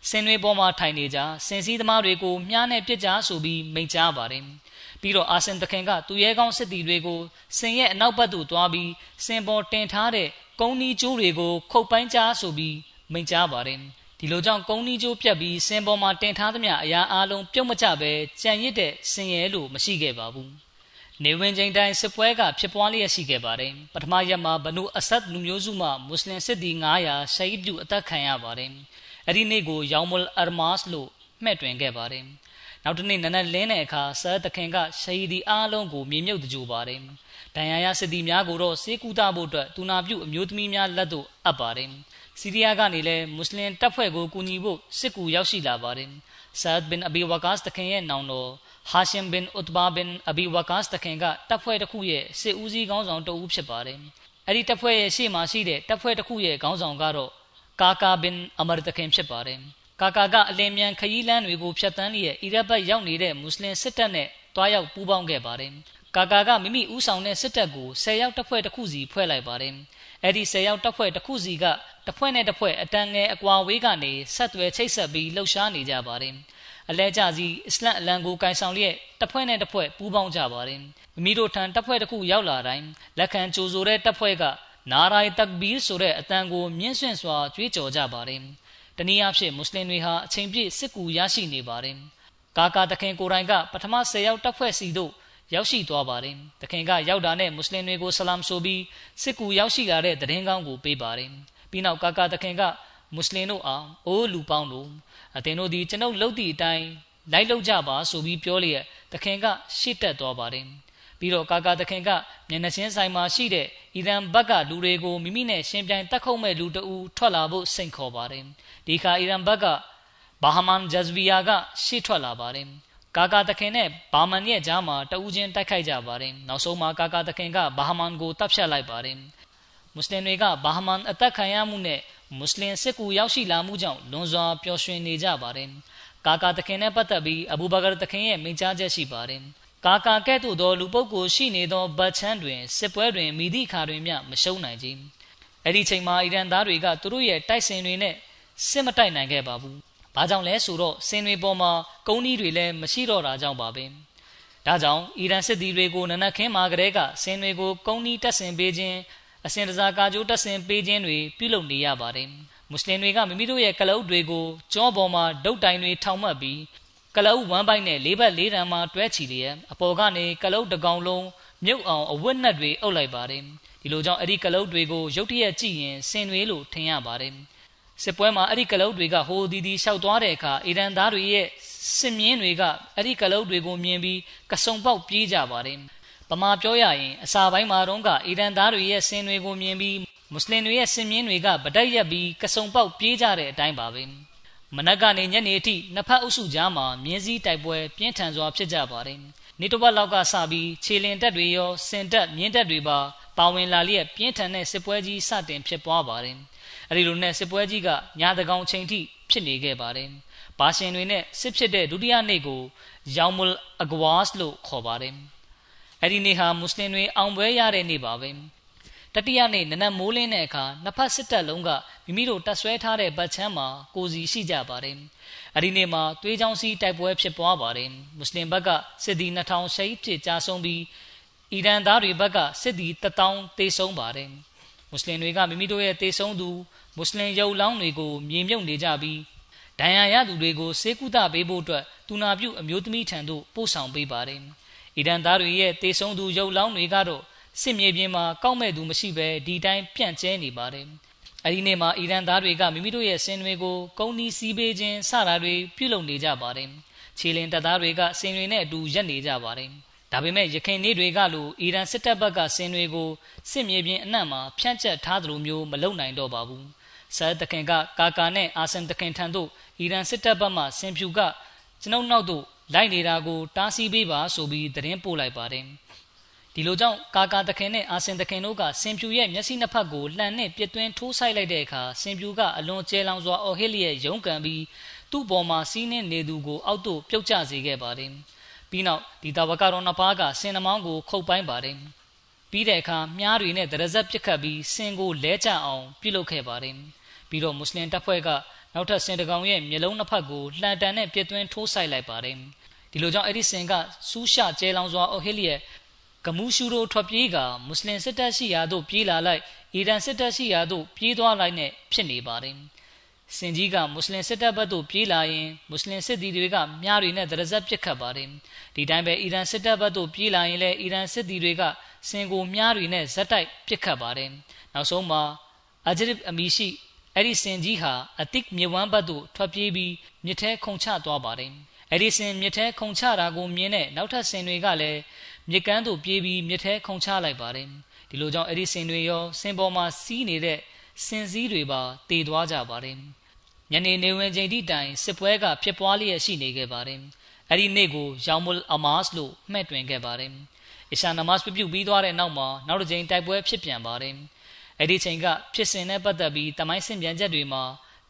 ဆင်တွေပေါ်မှာထိုင်နေကြစင်စည်းသမားတွေကိုမြားနဲ့ပြစ်ကြဆိုပြီးမိန့်ကြားပါတယ် ပြီးတော့အာဆင်တခင်ကသူရဲကောင်းစစ်တီတွေကိုစင်ရဲ့အနောက်ဘက်သို့သွားပြီးစင်ပေါ်တင်ထားတဲ့ကုန်းနီးကျိုးတွေကိုခုတ်ပိုင်းကြားဆိုပြီးမိန့်ကြားပါတယ်ဒီလိုကြောင့်ကုန်းနီးကျိုးပြတ်ပြီးစင်ပေါ်မှာတင်ထားသမျှအရာအလုံးပြုတ်မကျပဲကြံရစ်တဲ့စင်ရဲလို့မရှိခဲ့ပါဘူးနေဝင်ချိန်တိုင်းစစ်ပွဲကဖြစ်ပွားလျက်ရှိခဲ့ပါတယ်ပထမရက်မှာဘနုအဆတ်လူမျိုးစုမှမွတ်စလင်စစ်သည်900ရှိုက်ပြုအသက်ခံရပါတယ်အဲ့ဒီနေ့ကိုယောင်မုလ်အာမတ်စ်လို့မှဲ့တွင်ခဲ့ပါတယ် နောက်တစ်နေ့နနက်လင်းတဲ့အခါဆာသခင်ကရှဟီဒီအားလုံးကိုမြေမြုပ်တကြိုပါတယ်ဒဏ်ရာရစစ်သည်များကိုတော့စေကူတာဖို့အတွက်တူနာပြုအမျိုးသမီးများလက်သို့အပ်ပါတယ်စီးရီးယားကနေလည်းမွတ်စလင်တပ်ဖွဲ့ကိုကူညီဖို့စစ်ကူရောက်ရှိလာပါတယ်ဆာဒ်ဘင်အဘီဝါကာစ်တခင်ရဲ့နောင်တော်ဟာရှင်ဘင်ဥတဘာဘင်အဘီဝါကာစ်တခင်ကတပ်ဖွဲ့တစ်ခုရဲ့စစ်ဦးစီးခေါင်းဆောင်တဦးဖြစ်ပါတယ်အဲ့ဒီတပ်ဖွဲ့ရဲ့ရှေ့မှာရှိတဲ့တပ်ဖွဲ့တစ်ခုရဲ့ခေါင်းဆောင်ကတော့ကာကာဘင်အမရတခင်ဖြစ်ပါတယ် ကာကာကအလင်းမြန်ခရီးလမ်းတွေကိုဖျက်ဆီးလျက်အီရတ်ဘက်ရောက်နေတဲ့မွတ်စလင်စစ်တပ်နဲ့တွားရောက်ပူးပေါင်းခဲ့ပါတယ်။ကာကာကမိမိဦးဆောင်တဲ့စစ်တပ်ကို10ရောက်တပ်ဖွဲ့တစ်ခုစီဖွဲ့လိုက်ပါတယ်။အဲဒီ10ရောက်တပ်ဖွဲ့တစ်ခုစီကတစ်ဖွဲ့နဲ့တစ်ဖွဲ့အတန်းငယ်အကွာဝေးကနေဆက်သွယ်ချိတ်ဆက်ပြီးလှုပ်ရှားနေကြပါတယ်။အလဲကျစီအစ္စလမ်အလံကိုကင်ဆောင်လျက်တစ်ဖွဲ့နဲ့တစ်ဖွဲ့ပူးပေါင်းကြပါတယ်။မိမိတို့ထံတပ်ဖွဲ့တစ်ခုရောက်လာတိုင်းလက်ခံကြိုဆိုတဲ့တပ်ဖွဲ့ကနာရိုင်တက်ဘီဆိုတဲ့အတန်ကိုမြင့်ဆွင့်စွာကြွေးကြော်ကြပါတယ်။ တတနည်းအားဖြင့်မွတ်စလင်တွေဟာအချိန်ပြည့်စစ်ကူရရှိနေပါတယ်ကာကာတခင်ကိုယ်တိုင်ကပထမ10ရောက်တပ်ဖွဲ့စီတို့ရောက်ရှိသွားပါတယ်။တခင်ကရောက်တာနဲ့မွတ်စလင်တွေကိုဆလမ်ဆိုပြီးစစ်ကူရောက်ရှိလာတဲ့သတင်းကောင်းကိုပေးပါတယ်။ပြီးနောက်ကာကာတခင်ကမွတ်စလင်တို့အားအိုးလူပေါင်းတို့အသင်တို့ဒီကျွန်ုပ်လှုပ်သည့်အတိုင်းလိုက်လုပ်ကြပါဆိုပြီးပြောလျက်တခင်ကရှေ့တက်သွားပါတယ်။ ပြီးတော့ကာကာတခင်ကမျက်နှာချင်းဆိုင်မှာရှိတဲ့အီရန်ဘက်ကလူတွေကိုမိမိနဲ့ရှင်ပြိုင်တက်ခုတ်မဲ့လူတအူထွက်လာဖို့စိတ်ခေါ်ပါတယ်။ဒီခါအီရန်ဘက်ကဘာဟမန်ဂျဇဗီယာကရှေ့ထွက်လာပါတယ်။ကာကာတခင်နဲ့ဘာမန်ရဲ့ကြားမှာတဦးချင်းတိုက်ခိုက်ကြပါတယ်နောက်ဆုံးမှာကာကာတခင်ကဘာဟမန်ကိုတပ်ဖြတ်လိုက်ပါတယ်မွတ်စလင်တွေကဘာဟမန်အသက်ခံရမှုနဲ့မွတ်စလင်စစ်ကူရောက်ရှိလာမှုကြောင့်လွန်စွာပျော်ရွှင်နေကြပါတယ်ကာကာတခင်နဲ့ပတ်သက်ပြီးအဘူဘကာတခင်ရဲ့မိန့်ကြားချက်ရှိပါတယ် ကာကာကဲ့သို့သော လူပုဂ္ဂိုလ်ရှိနေသောဗတ်ချမ်းတွင်စစ်ပွဲတွင်မိသည့်ခါတွင်မျှမရှုံးနိုင်ကြအဲ့ဒီချိန်မှာအီရန်သားတွေကသူတို့ရဲ့တိုက်စင်တွေနဲ့စစ်မတိုက်နိုင်ခဲ့ပါဘူး။ဘာကြောင့်လဲဆိုတော့စင်တွေပေါ်မှာကုန်းကြီးတွေလည်းမရှိတော့တာကြောင့်ပါပဲ။ဒါကြောင့်အီရန်စစ်သည်တွေကိုနနက်ခင်းမှာကလေးကစင်တွေကိုကုန်းကြီးတက်ဆင်ပေးခြင်းအစင်တစားကာကြိုးတက်ဆင်ပေးခြင်းတွေပြုလုပ်နေရပါတယ်။မွတ်စလင်တွေကမိမိတို့ရဲ့ကလအုပ်တွေကိုကြောပေါ်မှာဒုတ်တိုင်တွေထောင်မှတ်ပြီး ကလအုပ်ဝမ်းပိုက်နဲ့လေးဘက်လေးတန်မှာတွဲချီလျက်အပေါ်ကနေကလအုပ်တကောင်လုံးမြုပ်အောင်အဝတ်နှက်တွေအုပ်လိုက်ပါတယ်။ဒီလိုကြောင့်အဲ့ဒီကလအုပ်တွေကိုရုတ်တရက်ကြည့်ရင်စင်တွေလို့ထင်ရပါတယ်။စစ်ပွဲမှာအဲ့ဒီကလုတ်တွေကဟိုဒီဒီလျှောက်သွားတဲ့အခါအီရန်သားတွေရဲ့စစ်မြင်းတွေကအဲ့ဒီကလုတ်တွေကိုမြင်ပြီးကစုံပေါက်ပြေးကြပါတယ်။ပမာပြောရရင်အစာပိုင်းမှာတော့ကအီရန်သားတွေရဲ့ဆင်တွေကိုမြင်ပြီးမွတ်စလင်တွေရဲ့ဆင်မြင်းတွေကဗတိုက်ရက်ပြီးကစုံပေါက်ပြေးကြတဲ့အတိုင်းပါပဲ။ မနက်ကနေညနေအထိနှစ်ဖက်အုပ်စုကြားမှာမြင်းစည်းတိုက်ပွဲပြင်းထန်စွာဖြစ်ကြပါတယ်။နေတပတ်လောက်ကစပြီးခြေလင်တက်တွေရောစင်တက်မြင်းတက်တွေပါပါဝင်လာလျက်ပြင်းထန်တဲ့စစ်ပွဲကြီးစတင်ဖြစ်ပွားပါတယ်။အဲဒီလိုနဲ့စစ်ပွဲကြီးကညာတကောင်ချိန်ထိဖြစ်နေခဲ့ပါတယ်။ဘာရှင်တွေနဲ့စစ်ဖြစ်တဲ့ဒုတိယနေ့ကိုယောင်မူလ်အဂဝါစ်လို့ခေါ်ပါတယ်။အဲဒီနေ့ဟာမွတ်စလင်တွေအောင်ပွဲရတဲ့နေ့ပါပဲ။ တတိယနေ့နနက်မိုးလင်းတဲ့အခါနှစ်ဖက်စစ်တပ်လုံးကမိမိတို့တပ်ဆွဲထားတဲ့ဗတ်ချမ်းမှာကိုစီရှိကြပါတယ်။အဲဒီနေ့မှာသွေးချောင်းစီးတိုက်ပွဲဖြစ်ပွားပါတယ်။မွတ်စလင်ဘက်ကစစ်သည်2000ရှိဖြစ်ကြာဆုံးပြီးအီရန်သားတွေဘက်ကစစ်သည်1000တေဆုံးပါတယ်။မွတ်စလင်တွေကမိမိတို့ရဲ့တေဆုံးသူမွတ်စလင်ရုပ်လောင်းတွေကိုမြေမြုပ်နေကြပြီးဒဏ်ရာရသူတွေကိုစေကုသပေးဖို့အတွက်တူနာပြုအမျိုးသမီးထံသို့ပို့ဆောင်ပေးပါတယ်။အီရန်သားတွေရဲ့တေဆုံးသူရုပ်လောင်းတွေကတော့ စစ်မြေပြင်မှာကောက်မဲ့သူမရှိဘဲဒီတိုင်းပြန့်ကျဲနေပါတယ်။အဲဒီနေ့မှာအီရန်သားတွေကမိမိတို့ရဲ့စင်တွေကိုကုန်းနီးစီးပေးခြင်းစတာတွေပြုလုပ်နေကြပါတယ်။ခြေလင်တပ်သားတွေကစင်တွေနဲ့အတူရက်နေကြပါတယ်။ဒါပေမဲ့ရခိုင်နေတွေကလိုအီရန်စစ်တပ်ဘက်ကစင်တွေကိုစစ်မြေပြင်အနှံ့မှာဖြန့်ကျက်ထားသလိုမျိုးမလုပ်နိုင်တော့ပါဘူး။ဆာတခင်ကကာကာနဲ့အာဆန်တခင်ထံသို့အီရန်စစ်တပ်ဘက်မှဆင်ဖြူကကျွန်ုပ်နောက်သို့လိုက်နေတာကိုတားဆီးပေးပါဆိုပြီးသတင်းပို့လိုက်ပါတယ် ဒီလိုကြောင့်ကာကာတခင်နဲ့အာဆင်တခင်တို့ကစင်ဖြူရဲ့မျက်စိနှစ်ဖက်ကိုလှန်နဲ့ပြစ်သွင်းထိုးဆိုင်လိုက်တဲ့အခါစင်ဖြူကအလွန်ကျဲလောင်စွာအော်ဟစ်လျက်ရုန်းကန်ပြီးသူ့ပေါ်မှာစီးနှင်းနေသူကိုအောက်သို့ပြုတ်ကျစေခဲ့ပါတယ်ပြီးနောက်ဒီတာဝကတော်နှစ်ပါးကစင်နှမောင်းကိုခုတ်ပိုင်းပါတယ်ပြီးတဲ့အခါမြားတွေနဲ့ဒရဇက်ပစ်ခတ်ပြီးစင်ကိုလဲကျအောင်ပြုလုပ်ခဲ့ပါတယ်ပြီးတော့မွတ်စလင်တပ်ဖွဲ့ကနောက်ထပ်စင်တကောင်ရဲ့မျက်လုံးနှစ်ဖက်ကိုလှန်တန်နဲ့ပြစ်သွင်းထိုးဆိုင်လိုက်ပါတယ်ဒီလိုကြောင့်အဲ့ဒီစင်ကစူးရှကျဲလောင်စွာအော်ဟစ်လျက် ကမူရှူရိုထွက်ပြေးကမွတ်စလင်စစ်တပ်ရှိရာသို့ပြေးလာလိုက်အီရန်စစ်တပ်ရှိရာသို့ပြေးသွားလိုက်နဲ့ဖြစ်နေပါတယ်စင်ကြီးကမွတ်စလင်စစ်တပ်ဘက်သို့ပြေးလာရင်မွတ်စလင်စစ်သည်တွေကမြားတွေနဲ့ဒရဇက်ပစ်ခတ်ပါတယ်ဒီတိုင်းပဲအီရန်စစ်တပ်ဘက်သို့ပြေးလာရင်လည်းအီရန်စစ်သည်တွေကစင်ကိုမြားတွေနဲ့ဇက်တိုက်ပစ်ခတ်ပါတယ်နောက်ဆုံးမှာအဂျရစ်အမီရှိအဲ့ဒီစင်ကြီးဟာအတိတ်မြေဝမ်းဘက်သို့ထွက်ပြေးပြီးမြစ်ထဲခုန်ချသွားပါတယ်အဲ့ဒီစင်မြစ်ထဲခုန်ချတာကိုမြင်တဲ့နောက်ထပ်စင်တွေကလည်း မြစ်ကမ်းသို့ပြေးပြီးမြစ်ထဲခုန်ချလိုက်ပါတယ်ဒီလိုကြောင့်အဲ့ဒီစင်တွေရောစင်ပေါ်မှာစီးနေတဲ့စင်စည်းတွေပါတည်သွားကြပါတယ်ညနေနေဝင်ချိန်ထိတိုင်စစ်ပွဲကဖြစ်ပွားလျက်ရှိနေခဲ့ပါတယ်အဲ့ဒီနေ့ကိုယောင်မူလ်အမာစ်လို့မှတ်တွင်ခဲ့ပါတယ်အရှာနမတ်ပြုပြီးသွားတဲ့နောက်မှာနောက်တစ်ချိန်တိုက်ပွဲဖြစ်ပြန်ပါတယ်အဲ့ဒီချိန်ကဖြစ်စဉ်နဲ့ပတ်သက်ပြီးတမိုင်းစင်ပြန်ချက်တွေမှာ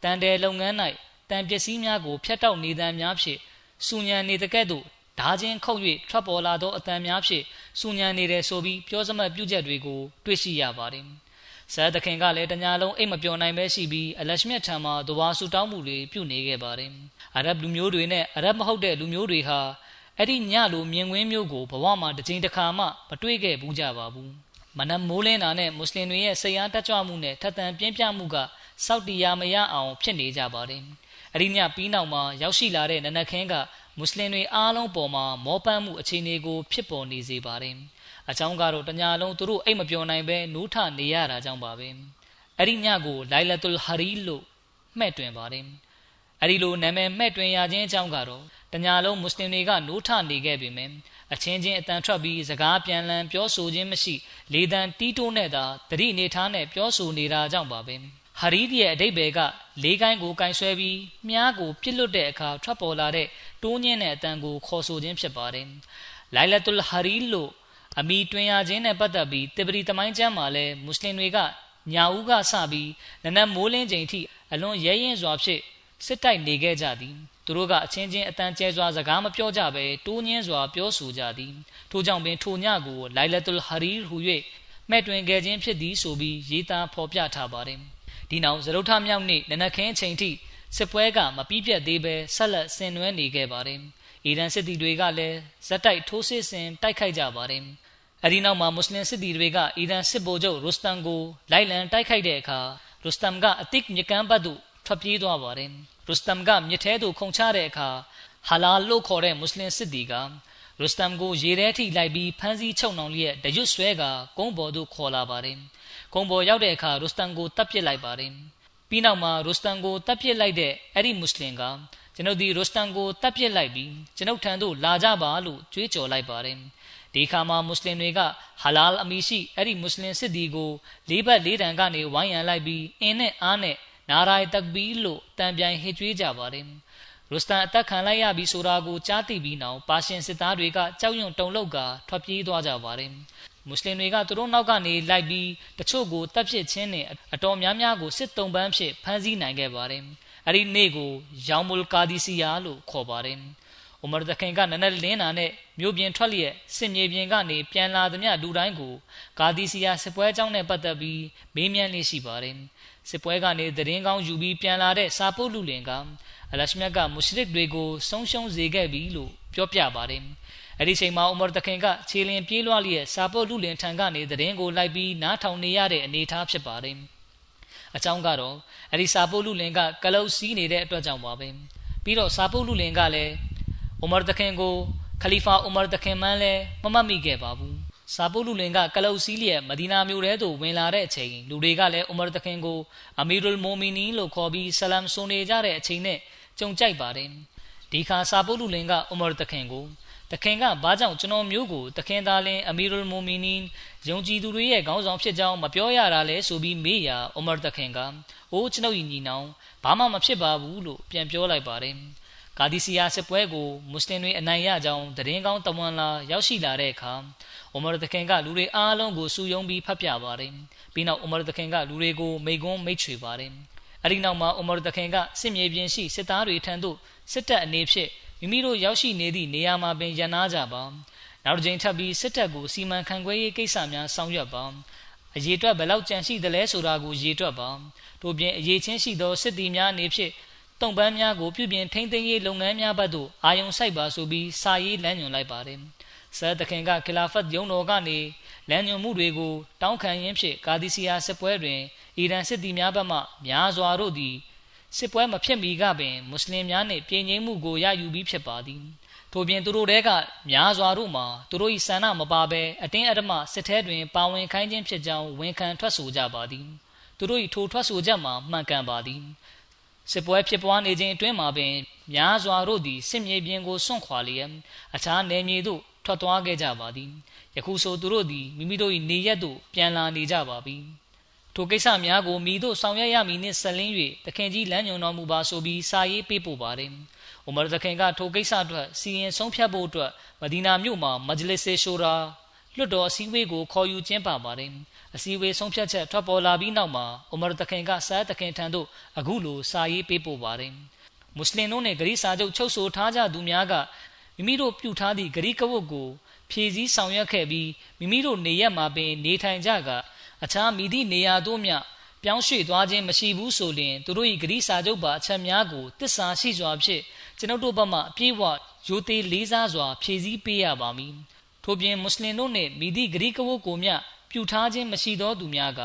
တန်တယ်လုပ်ငန်း၌တန်ပစ္စည်းများကိုဖျက်တောက်နေသံများဖြင့်စူညံနေတဲ့ကဲ့သို့ ဓာချင်းခုတ်၍ထွက်ပေါ်လာသောအတန်များဖြင့်စူညံနေတယ်ဆိုပြီးပြောစမှတ်ပြုချက်တွေကိုတွေ့ရှိရပါတယ်။ဇာသခင်ကလည်းတညာလုံးအိတ်မပြောနိုင်ပဲရှိပြီးအလရှမြတ်ထံမှာဒဝါဆူတောင်းမှုတွေပြုနေခဲ့ပါတယ်။အာရဗ်လူမျိုးတွေနဲ့အာရဗ်မဟုတ်တဲ့လူမျိုးတွေဟာအဲ့ဒီညလိုမြင်ကွင်းမျိုးကိုဘဝမှာတစ်ချိန်တစ်ခါမှမတွေ့ခဲ့ဘူးကြပါဘူး။မနမိုးလင်းတာနဲ့မွတ်စလင်တွေရဲ့စိတ်အားတက်ကြွမှုနဲ့ထက်သန်ပြင်းပြမှုကစောက်တရားမရအောင်ဖြစ်နေကြပါတယ်။အရိညပြီးနောက်မှာရောက်ရှိလာတဲ့နနခင်းက မွတ်စလင်တွေအားလုံးပေါ်မှာမောပန်းမှုအခြေအနေကို ဖြစ်ပေါ်နေစေပါတယ်။အကြောင်းကတော့တညာလုံးသူတို့အိတ်မပြောနိုင်ပဲနိုးထနေရတာကြောင့်ပါပဲ။အဲ့ဒီညကိုလိုင်လတ်တူလ်ဟာရီလို့မှဲ့တွင်ပါတယ်။အဲ့ဒီလိုနာမည်မှဲ့တွင်ရခြင်းအကြောင်းကတော့တညာလုံးမွတ်စလင်တွေကနိုးထနေခဲ့ပေမယ့်အချင်းချင်းအတန်ထွက်ပြီးစကားပြန်လည်ပြောဆိုခြင်းမရှိလေတံတီးတိုးနဲ့သာတတိနေထားနဲ့ပြောဆိုနေတာကြောင့်ပါပဲဟာရီဒီရဲ့အတိတ်ဘယ်ကလေးကိုင်းကိုကင်ဆွဲပြီးမြားကိုပြစ်လွတ်တဲ့အခါထွက်ပေါ်လာတဲ့ တိုးညင်းတဲ့အတန်ကိုခေါ်ဆိုခြင်းဖြစ်ပါတယ်လိုင်လတ်တူလ်ဟာရီလို့အမိတွင်ရခြင်းနဲ့ပတ်သက်ပြီးတပရီတမိုင်းကျမ်းမှာလည်းမွတ်စလင်တွေကညာဦးကစပြီးနနက်မိုးလင်းချိန်ထိအလွန်ရဲရင်စွာဖြင့်စစ်တိုက်နေခဲ့ကြသည်သူတို့ကအချင်းချင်းအတန်ကျဲစွာစကားမပြောကြဘဲတိုးညင်းစွာပြောဆိုကြသည်ထို့ကြောင့်ပင်ထိုညကိုလိုင်လတ်တူလ်ဟာရီဟူ၍မဲ့တွင်ခဲ့ခြင်းဖြစ်သည်ဆိုပြီးရေးသားဖော်ပြထားပါတယ်ဒီနောက်ဇရုထမြောက်နေ့နနက်ခင်းအချိန်ထိ စစ်ပွဲကမပြီးပြတ်သေးပဲဆက်လက်ဆင်နွှဲနေခဲ့ပါတယ်အီရန်စစ်သည်တွေကလည်းဇက်တိုက်ထိုးစစ်ဆင်တိုက်ခိုက်ကြပါတယ်အဲဒီနောက်မှာမွတ်စလင်စစ်သည်တွေကအီရန်စစ်ဗိုလ်ချုပ်ရုစတန်ကိုလိုက်လံတိုက်ခိုက်တဲ့အခါရုစတမ်ကအတစ်မြကမ်းဘတ်သို့ထွက်ပြေးသွားပါတယ်ရုစတမ်ကမြစ်ထဲသို့ခုန်ချတဲ့အခါဟာလာလို့ခေါ်တဲ့မွတ်စလင်စစ်သည်ကရုစတမ်ကိုရေထဲထိလိုက်ပြီးဖမ်းဆီးချုပ်နှောင်လျက်တရွတ်ဆွဲကကုန်းပေါ်သို့ခေါ်လာပါတယ်။ကုန်းပေါ်ရောက်တဲ့အခါရုစတမ်ကိုတပ်ပစ်လိုက်ပါတယ်။ ပြီးနောက်မှာရုစတမ်ကိုတပ်ပစ်လိုက်တဲ့အဲ့ဒီမွတ်စလင်ကကျွန်ုပ်ဒီရုစတမ်ကိုတပ်ပစ်လိုက်ပြီးကျွန်ုပ်ထံသို့လာကြပါလို့ကြွေးကြော်လိုက်ပါတယ်။ဒီခါမှာမွတ်စလင်တွေကဟာလာလ်အမီရှိအဲ့ဒီမွတ်စလင်စစ်သည်ကိုလေးဘက်လေးတန်ကနေဝိုင်းရန်လိုက်ပြီးအင်းနဲ့အားနဲ့နာရိုင်တက်ဘီလို့တံပြိုင်ဟစ်ကြွေးကြပါတယ်ရုစတန်အသက်ခံလိုက်ရပြီဆိုတာကိုကြားသိပြီးနောက်ပါရှင်စစ်သားတွေကကြောက်ရွံ့တုန်လှုပ်ကာထွက်ပြေးသွားကြပါတယ် မွတ်စလင်တွေကသူတို့နောက်ကနေလိုက်ပြီးတချို့ကိုတပ်ဖြစ်ခြင်းနဲ့အတော်များများကိုစစ်တုံးပန်းဖြစ်ဖမ်းဆီးနိုင်ခဲ့ပါတယ်အဲ့ဒီနေ့ကိုယောင်မူလ်ကာဒီစီယာလို့ခေါ်ပါတယ်ဥမာဒခင်ကနနက်လင်းနာနဲ့မြို့ပြင်ထွက်လျက်စစ်မြေပြင်ကနေပြန်လာသမျှလူတိုင်းကိုကာဒီစီယာစစ်ပွဲအကြောင်းနဲ့ပတ်သက်ပြီးမေးမြန်းလေးရှိပါတယ်စစ်ပွဲကနေသတင်းကောင်းယူပြီးပြန်လာတဲ့စာပုတ်လူလင်ကအလရှမြတ်ကမုရှရစ်တွေကိုဆုံးရှုံးစေခဲ့ပြီလို့ပြောပြပါတယ် အဲ့ဒီချိန်မှာဥမာတခင်ကခြေလင်ပြေးလွှားလျက်စာပုတ်လူလင်ထံကနေသတင်းကိုလိုက်ပြီးနားထောင်နေရတဲ့အနေအထားဖြစ်ပါတယ်အကြောင်းကတော့အဲ့ဒီစာပုတ်လူလင်ကကလုတ်စီးနေတဲ့အတွက်ကြောင့်ပါပဲပြီးတော့စာပုတ်လူလင်ကလည်းဥမာတခင်ကိုခလီဖာဥမာတခင်မန်းလည်းမမှတ်မိခဲ့ပါဘူးစာပုလူလင်ကကလုတ်စီးလျက်မဒီနာမြို့ထဲသို့ဝင်လာတဲ့အချိန်လူတွေကလည်းဥမာတခင်ကိုအမီရူလ်မိုမီနီလို့ခေါ်ပြီးဆလမ်ဆွန်နေကြတဲ့အချိန်နဲ့ကြုံကြိုက်ပါတယ်ဒီခါစာပုလူလင်ကဥမာတခင်ကို တခင်ကဘာကြောင့်ကျွန်တော်မျိုးကိုတခင်သားလင်အမီရူလ်မိုမီနီယုံကြည်သူတွေရဲ့ခေါင်းဆောင်ဖြစ်ကြောင်းမပြောရတာလဲဆိုပြီးမေးရာဥမာတခင်ကအိုးကျွန်ုပ်ညီနောင်ဘာမှမဖြစ်ပါဘူးလို့ပြန်ပြောလိုက်ပါတယ်ကာဒီစီယာစစ်ပွဲကိုမွတ်စလင်တွေအနိုင်ရကြောင်းတရင်ကောင်းတဝန်လာရောက်ရှိလာတဲ့အခါအိုမာတခင်ကလူတွေအားလုံးကိုစုယုံပြီးဖတ်ပြပါတယ်ပြီးနောက်အိုမာတခင်ကလူတွေကိုမိကွန်းမိတ်ချွေပါတယ်အဲဒီနောက်မှာအိုမာတခင်ကစစ်မြေပြင်ရှိစစ်သားတွေထံသို့စစ်တပ်အနေဖြင့် မိမိတို့ရောက်ရှိနေသည့်နေရာမှာပင်ရန်နာကြပါနောက်တစ်ကြိမ်ထပ်ပြီးစစ်တပ်ကိုစီမံခန့်ခွဲရေးကိစ္စများဆောင်ရွက်ပါအရေးအတွက်ဘယ်လောက်ကြံရှိသလဲဆိုတာကိုရေးတွက်ပါတို့ပြင်အရေးချင်းရှိသောစစ်သည်များအနေဖြင့်တုံပန်းများကိုပြုပြင်ထိန်းသိမ်းရေးလုပ်ငန်းများဘက်သို့အာရုံစိုက်ပါဆိုပြီးစာရေးလမ်းညွှန်လိုက်ပါတယ်ဆာတခင်ကခလာဖတ်ယုံတော်ကနေလမ်းညွှန်မှုတွေကိုတောင်းခံရင်းဖြင့်ကာဒီစီယာစစ်ပွဲတွင်အီရန်စစ်သည်များဘက်မှများစွာတို့သည် စစ်ပွဲမဖြစ်မီကပင်မွတ်စလင်များနှင့်ပြည်ငြိမ်းမှုကိုရယူပြီးဖြစ်ပါသည်ထို့ပြင်သူတို့တဲကများစွာတို့မှာသူတို့၏ဆန္ဒမပါဘဲအတင်းအဓမ္မစစ်ထဲတွင်ပါဝင်ခိုင်းခြင်းဖြစ်ကြောင်းဝန်ခံထွက်ဆိုကြပါသည်သူတို့၏ထိုထွက်ဆိုချက်မှာမှန်ကန်ပါသည်စစ်ပွဲဖြစ်ပွားနေခြင်းအတွင်းမှာပင်များစွာတို့သည်စစ်မြေပြင်ကိုစွန့်ခွာလျက်အခြားနယ်မြေသို့ထွက်သွားခဲ့ကြပါသည်ယခုဆိုသူတို့သည်မိမိတို့၏နေရက်သို့ပြန်လာနေကြပါပြီ ထိုကိစ္စများကိုမိတို့ဆောင်ရွက်ရမည်နှင့်ဆက်လင်း၍တခင်ကြီးလမ်းညွှန်တော်မူပါဆိုပြီးစာရေးပေးပို့ပါတယ်။အိုမာတခင်ကထိုကိစ္စအတွက်စီရင်ဆုံးဖြတ်ဖို့အတွက်မဒီနာမြို့မှာမဂျလစ်ဆေရှိုရာလွတ်တော်အစည်းအဝေးကိုခေါ်ယူကျင်းပပါတယ်။အစည်းအဝေးဆုံးဖြတ်ချက်ထွက်ပေါ်လာပြီးနောက်မှာအိုမာတခင်ကစာတခင်ထံသို့အခုလိုစာရေးပေးပို့ပါတယ်။မွတ်စလင်တို့နှင့်ဂရိစာချုပ်ချုပ်ဆိုထားကြသူများကမိမိတို့ပြုထားသည့်ဂရိကဝတ်ကိုဖြည့်ဆည်းဆောင်ရွက်ခဲ့ပြီးမိမိတို့နေရက်မှာပင်နေထိုင်ကြက အခြားမိသည့်နေရာသို့မျှပြောင်းရွှေ့သွားခြင်းမရှိဘူးဆိုရင်သူတို့၏ဂရိစာချုပ်ပါအချက်များကိုတစ္ဆာရှိစွာဖြင့်ကျွန်ုပ်တို့ဘက်မှအပြည့်အဝရိုသေလေးစားစွာဖြည့်ဆည်းပေးရပါမည်ထို့ပြင်မွတ်စလင်တို့နှင့်မိသည့်ဂရိကဝတ်ကိုမျှပြုထားခြင်းမရှိသောသူများက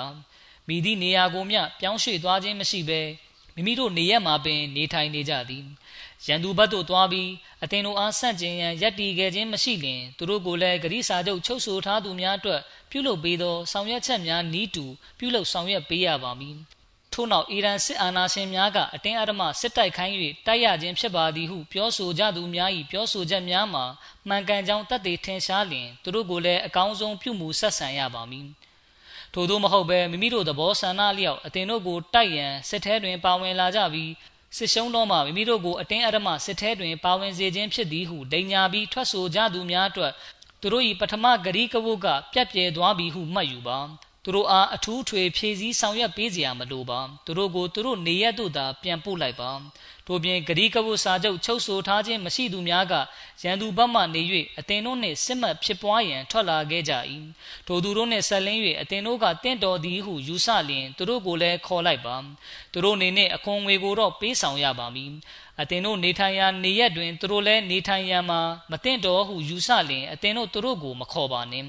မိသည့်နေရာကိုမျှပြောင်းရွှေ့သွားခြင်းမရှိဘဲမိမိတို့နေရက်မှာပင်နေထိုင်နေကြသည် ရန်သူဘက်သို့သွားပြီးအသင်တို့အားဆန့်ကျင်ရန်ယက်တီခဲ့ခြင်းမရှိလျင်သူတို့ကိုလည်းဂရိစာချုပ်ချုပ်ဆိုထားသူများအတွက်ပြုလုပ်ပေးသောဆောင်ရွက်ချက်များနီးတူပြုလုပ်ဆောင်ရွက်ပေးရပါမည်ထို့နောက်အီရန်စစ်အာဏာရှင်များကအတင်းအဓမ္မစစ်တိုက်ခိုင်း၍တိုက်ရခြင်းဖြစ်ပါသည်ဟုပြောဆိုကြသူများ၏ပြောဆိုချက်များမှာမှန်ကန်ကြောင်းတတ်သိထင်ရှားလျင်သူတို့ကိုလည်းအကောင်းဆုံးပြုမှုဆက်ဆံရပါမည်ထို့သောမဟုတ်ဘဲမိမိတို့သဘောဆန္ဒလျောက်အတင်တို့ကိုတိုက်ရန်စစ်ထဲတွင်ပါဝင်လာကြပြီး စစ်ရှုံးတော့မှမိမိတို့ကိုအတင်းအဓမ္မစစ်ထဲတွင် ပါဝင်စေခြင်းဖြစ်သည်ဟုဒိညာပြီးထွက်ဆိုကြသူများအတွက်သူတို့၏ပထမဂရီကဝုတ်ကပြက်ပြဲသွားပြီဟုမှတ်ယူပါသူတို့အားအထူးထွေဖြည့်ဆည်းဆောင်ရွက်ပေးစရာမလိုပါသူတို့ကိုသူတို့နေရက်တို့သာပြန်ပို့လိုက်ပါ ထို့ပြင်ဂရီကဝုစာချုပ်ချုပ်ဆိုထားခြင်းမရှိသူများကရန်သူဘက်မှနေ၍အသင်တို့နှင့်စစ်မှတ်ဖြစ်ပွားရန်ထွက်လာခဲ့ကြ၏ထိုသူတို့နှင့်ဆက်လင်း၍အသင်တို့ကတင့်တော်သည်ဟုယူဆလျင်သူတို့ကိုလည်းခေါ်လိုက်ပါသူတို့နေနှင့်အခွန်ငွေကိုတော့ပေးဆောင်ရပါမည် အသင်တို့နေထိုင်ရာနေရက်တွင်သူတို့လည်းနေထိုင်ရန်မှာမတင့်တော်ဟုယူဆလျင်အသင်တို့သူတို့ကိုမခေါ်ပါနှင့်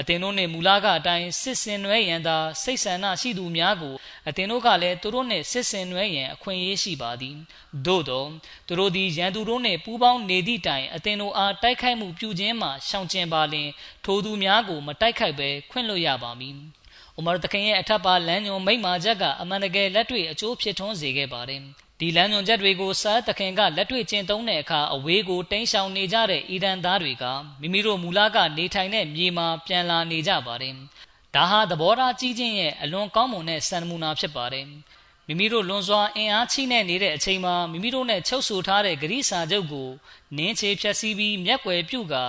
အသင်တို့နှင့်မူလကအတိုင်းစစ်စင်နွဲရန်သာစိတ်ဆန္ဒရှိသူများကိုအသင်တို့ကလည်းသူတို့နှင့်စစ်စင်နွဲရန်အခွင့်အရေးရှိပါသည်သို့သောသူတို့သည်ရန်သူတို့နှင့်ပူးပေါင်းနေသည့်တိုင်အသင်တို့အားတိုက်ခိုက်မှုပြုခြင်းမှာရှောင်ကျဉ်ပါလျင်ထိုသူများကိုမတိုက်ခိုက်ဘဲခွင့်လွှတ်ရပါမည်။ဥမာတခင်ရဲ့အထက်ပါလမ်းညွန်မိမ့်မာချက်ကအမှန်တကယ်လက်တွေ့အကျိုးဖြစ်ထွန်းစေခဲ့ပါတယ်။ ဒီလမ်းညွန်ချက်တွေကိုစားတခင်ကလက်တွေ့ကျင့်သုံးတဲ့အခါအဝေးကိုတင်းရှောင်နေကြတဲ့အီရန်သားတွေကမိမိတို့မူလကနေထိုင်တဲ့မြေမှာပြန်လာနေကြပါတယ်။ဒါဟာသဘောထားကြီးခြင်းရဲ့အလွန်ကောင်းမွန်တဲ့စံနမူနာဖြစ်ပါတယ်။မိမိတို့လွန်စွာအင်အားချိနဲ့နေတဲ့အချိန်မှာမိမိတို့နဲ့ချုပ်ဆိုထားတဲ့ဂရိစာချုပ်ကိုနင်းချေဖြက်စီးပြီးမျက်ွယ်ပြုတ်ကာ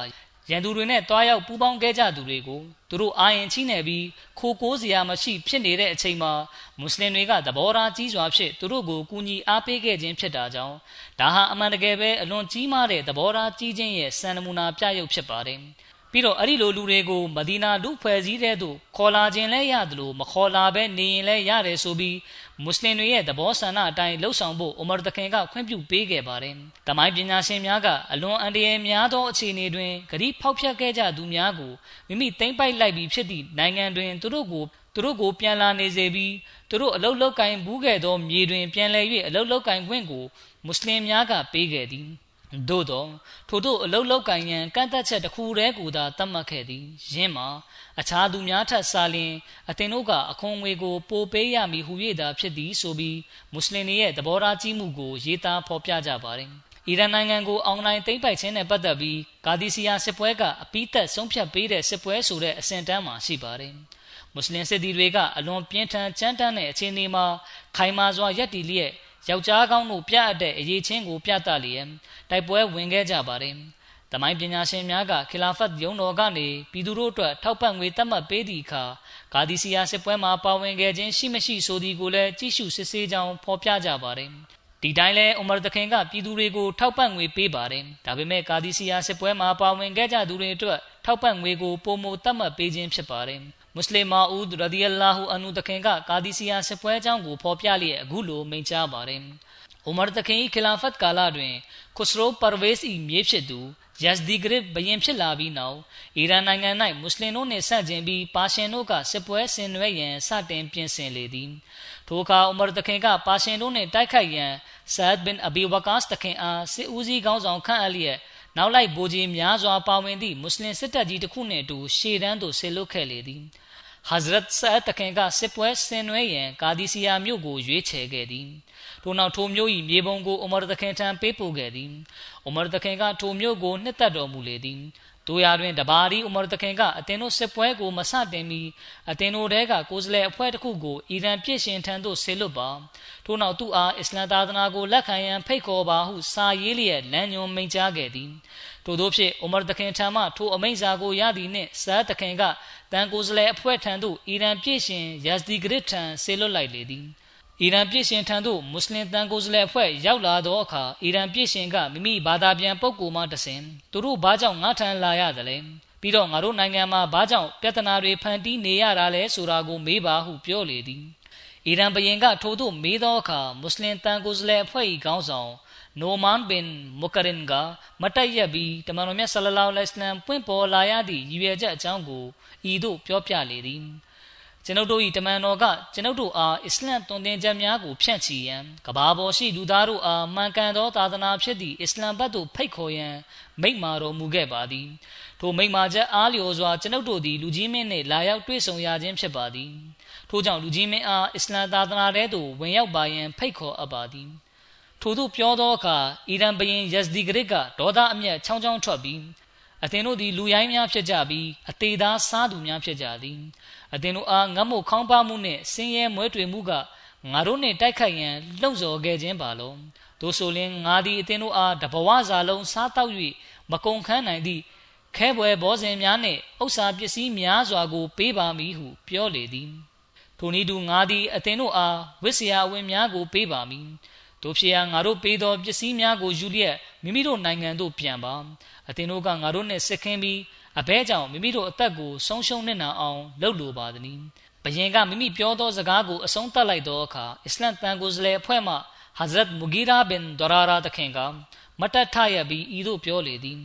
ရန်သူတွေနဲ့တွားရောက်ပူးပေါင်းခဲ့ကြသူတွေကိုသူတို့အာရင်ချိနေပြီးခိုကိုးစရာမရှိဖြစ်နေတဲ့အချိန်မှာမွတ်စလင်တွေကသဘောထားကြီးစွာဖြင့်သူတို့ကိုကူညီအားပေးခဲ့ခြင်းဖြစ်တာကြောင့်ဒါဟာအမှန်တကယ်ပဲအလွန်ကြီးမားတဲ့သဘောထားကြီးခြင်းရဲ့စံနမူနာပြရုပ်ဖြစ်ပါတယ်။ပြီးတော့အဲ့ဒီလိုလူတွေကိုမဒီနာလူဖွဲ့စည်းတဲ့သို့ခေါ်လာခြင်းလဲရတယ်လို့မခေါ်လာဘဲနေရင်လဲရတယ်ဆိုပြီး မွတ်စလင်တွေရဲ့သဘောဆန္ဒအတိုင်းလှုပ်ဆောင်ဖို့အိုမာတခင်ကခွင့်ပြုပေးခဲ့ပါတယ်။တမိုင်းပညာရှင်များကအလွန်အန္တရာယ်များသောအခြေအနေတွင်ဂရီဖောက်ဖျက်ခဲ့ကြသူများကိုမိမိသိမ့်ပိုက်လိုက်ပြီးဖြစ်သည့်နိုင်ငံတွင်သူတို့ကိုသူတို့ကိုပြန်လာနေစေပြီးသူတို့အလုတ်လောက်ကင်ဘူးခဲ့သောမြေတွင်ပြန်လည်၍အလုတ်လောက်ကင်ခွင့်ကိုမွတ်စလင်များကပေးခဲ့သည်။သို့သောထို့သို့အလုတ်လောက်ကင်ရန်ကန့်သက်ချက်တစ်ခုတည်းကိုသာသတ်မှတ်ခဲ့သည်ယင်းမှာ အခြားသူများထက်စာလျင်အသင်တို့ကအခွန်ငွေကို ပိုပေးရမည်ဟု၍သာဖြစ်သည်ဆိုပြီးမွတ်စလင်တွေရဲ့သဘောထားကြီးမှုကိုရေးသားဖော်ပြကြပါတယ်အီရန်နိုင်ငံကိုအွန်လိုင်းသိမ်းပိုက်ခြင်းနဲ့ပတ်သက်ပြီးကာဒီစီယာစစ်ပွဲကအပိသက်ဆုံးဖြတ်ပေးတဲ့စစ်ပွဲဆိုတဲ့အဆင့်တန်းမှာရှိပါတယ်မွတ်စလင်စစ်သည်တွေကအလွန်ပြင်းထန်ကြမ်းတမ်းတဲ့အခြေအနေမှာခိုင်မာစွာရပ်တည်လျက်ယောက်ျားကောင်းတို့ပြအပ်တဲ့အရေးချင်းကိုပြသလျက်တိုက်ပွဲဝင်ခဲ့ကြပါတယ်။ တမိုင်းပညာရှင်များကခီလာဖတ်ယုံတော်ကနေပြည်သူတို့အတွက်ထောက်ပံ့ငွေသတ်မှတ်ပေးသည့်အခါဂါဒီစီယာစစ်ပွဲမှာပါဝင်ခဲ့ခြင်းရှိမရှိဆိုသည်ကိုလည်းကြည့်ရှုစစ်ဆေးကြောင်းဖော်ပြကြပါတယ်။ဒီတိုင်းလဲအိုမာတခင်ကပြည်သူတွေကိုထောက်ပံ့ငွေပေးပါတယ်။ဒါပေမဲ့ကာဒီစီယာစစ်ပွဲမှာပါဝင်ခဲ့ကြသူတွေအတွက်ထောက်ပံ့ငွေကိုပုံမသတ်မှတ်ပေးခြင်းဖြစ်ပါတယ်။မွတ်စလင်မာဦးရဒီယလာဟူအန်နူတခင်ကကာဒီစီယာစစ်ပွဲအကြောင်းကိုဖော်ပြလျက်အခုလိုမိန့်ကြားပါတယ်။အိုမာတခင်၏ခလာဖတ်ကာလတွင်ခုစရိုပါရဝေး၏မြေဖြစ်သူ ယက်ဒီဂရစ်ဘရင်ဖြစ်လာပြီးနောက်အီရန်နိုင်ငံ၌မွတ်စလင်တို့နှင့်ဆန့်ကျင်ပြီးပါရှင်တို့ကစစ်ပွဲဆင်နွှဲရန်စတင်ပြင်ဆင်လေသည်ထိုအခါဥမာတခင်ကပါရှင်တို့နှင့်တိုက်ခိုက်ရန်ဆာဒ်ဘင်အဘီဝကာစ်တခင်အားစစ်ဦးစီးခေါင်းဆောင်ခန့်အပ်လျက်နောက်လိုက်ဗိုလ်ကြီးများစွာပါဝင်သည့်မွတ်စလင်စစ်တပ်ကြီးတစ်ခုနှင့်အတူရှေ့တန်းသို့ဆစ်လွတ်ခဲ့လေသည်ဟဇရတ်ဆာတခင်ကစစ်ပွဲဆင်နွှဲရန်ကာဒီစီယာမြို့ကိုရွေးချယ်ခဲ့သည် ထို့နောက်ထိုမြို့၏မြေပုံကိုအိုမာတခင်ထံပေးပို့ခဲ့သည်အိုမာတခင်ကထိုမြို့ကိုနှစ်သက်တော်မူလေသည်တို့ရတွင်တဘာဒီဥမာတခင်ကအတင်တို့စစ်ပွဲကိုမဆတင်မီအတင်တို့တဲကကိုယ်စလဲအဖွဲ့တစ်ခုကိုအီရန်ပြစ်ရှင်ထံသို့ဆေလွတ်ပါထို့နောက်သူအားအစ္စလမ်သာသနာကိုလက်ခံရန်ဖိတ်ခေါ်ပါဟုစာရေးလျက်လမ်းညွှန်မိန့်ကြားခဲ့သည်ထို့သောဖြင့်အိုမာတခင်ထံမှထိုအမိန့်စာကိုရသည်နှင့်ဇာတခင်ကတန်ကိုယ်စလဲအဖွဲ့ထံသို့အီရန်ပြစ်ရှင်ယက်ဇဒီဂရစ်ထံဆေလွတ်လိုက်လေသည် အီရန်ပြည်ရှင်ထံသို့မွတ်စလင်တန်ကိုယ်စားလှယ်အဖွဲ့ရောက်လာသောအခါအီရန်ပြည်ရှင်ကမိမိဘာသာပြန်ပုဂ္ဂိုလ်မှတဆင်သူတို့ဘာကြောင့်ငါထံလာရသလဲပြီးတော့ငါတို့နိုင်ငံမှာဘာကြောင့်ပြဿနာတွေဖန်တီးနေရတာလဲဆိုတာကိုမေးပါဟုပြောလေသည်အီရန်ဘရင်ကထို့သို့မေးသောအခါမွတ်စလင်တန်ကိုယ်စားလှယ်အဖွဲ့၏ခေါင်းဆောင်နိုမန်ဘင်မုကရင်ကမတက်ရက်ပြီးတမန်တော်မြတ်ဆလလောလဟ်အလัยဟိဝါစလမ်ပွင့်ပေါ်လာရသည့်ရည်ရွယ်ချက်အကြောင်းကိုဤသို့ပြောပြလေသည် ကျွန်ုပ်တို့၏တမန်တော်ကကျွန်ုပ်တို့အားအစ္စလမ်သွန်သင်ချက်များကိုဖြန့်ချီရန်ကဘာပေါ်ရှိလူသားတို့အားမှန်ကန်သောသာသနာဖြစ်သည့်အစ္စလမ်ဘတ်သို့ဖိတ်ခေါ်ရန်မိန့်မာတော်မူခဲ့ပါသည်ထိုမိန့်မာချက်အားလျော်စွာကျွန်ုပ်တို့သည်လူကြီးမင်းနှင့်လာရောက်တွေ့ဆုံရခြင်းဖြစ်ပါသည်ထို့ကြောင့်လူကြီးမင်းအားအစ္စလမ်သာသနာထဲသို့ဝင်ရောက်ပါရန်ဖိတ်ခေါ်အပ်ပါသည်ထို့သို့ပြောသောအခါအီရန်ဘရင်ယက်ဇဒီဂရစ်ကဒေါသအမျက်ချောင်းချောင်းထွက်ပြီး အသင်တို့သည်လူရိုင်းများဖြစ်ကြပြီးအသေးသားစားသူများဖြစ်ကြသည်အသင်တို့အားငတ်မို့ခေါင်းပါမှုနှင့်ဆင်းရဲမွဲတွေမှုကငါတို့နှင့်တိုက်ခိုက်ရန်လှုံ့ဆော်ခဲ့ခြင်းပါလုံးတို့ဆိုလင်ငါသည်အသင်တို့အားတဘဝစာလုံးစားတောက်၍မကုန်ခန်းနိုင်သည့်ခဲပွဲဘောဇင်များနှင့်ဥစ္စာပစ္စည်းများစွာကို ပေးပါမည်ဟုပြောလေသည်ထိုနည်းတူငါသည်အသင်တို့အားဝိဆရာအဝင်များကို ပေးပါမည်တို့ဖြစ်ရာငါတို့ပေးသောပစ္စည်းများကိုယူလျက်မိမိတို့နိုင်ငံသို့ပြန်ပါ အသင်တို့ကငါတို့နှင့်စစ်ခင်းပြီးအဘဲကြောင့်မိမိတို့အသက်ကိုဆုံးရှုံးနေနာအောင်လုပ်လိုပါသည်။ဘယင်ကမိမိပြောသောစကားကိုအဆုံးသတ်လိုက်သောအခါအစ္စလမ်တန်ကိုယ်စလဲအဖွဲ့မှ Hazrat Mughira bin Durara တခင်ကမတတ်ထရပြီးဤသို့ပြောလေသည်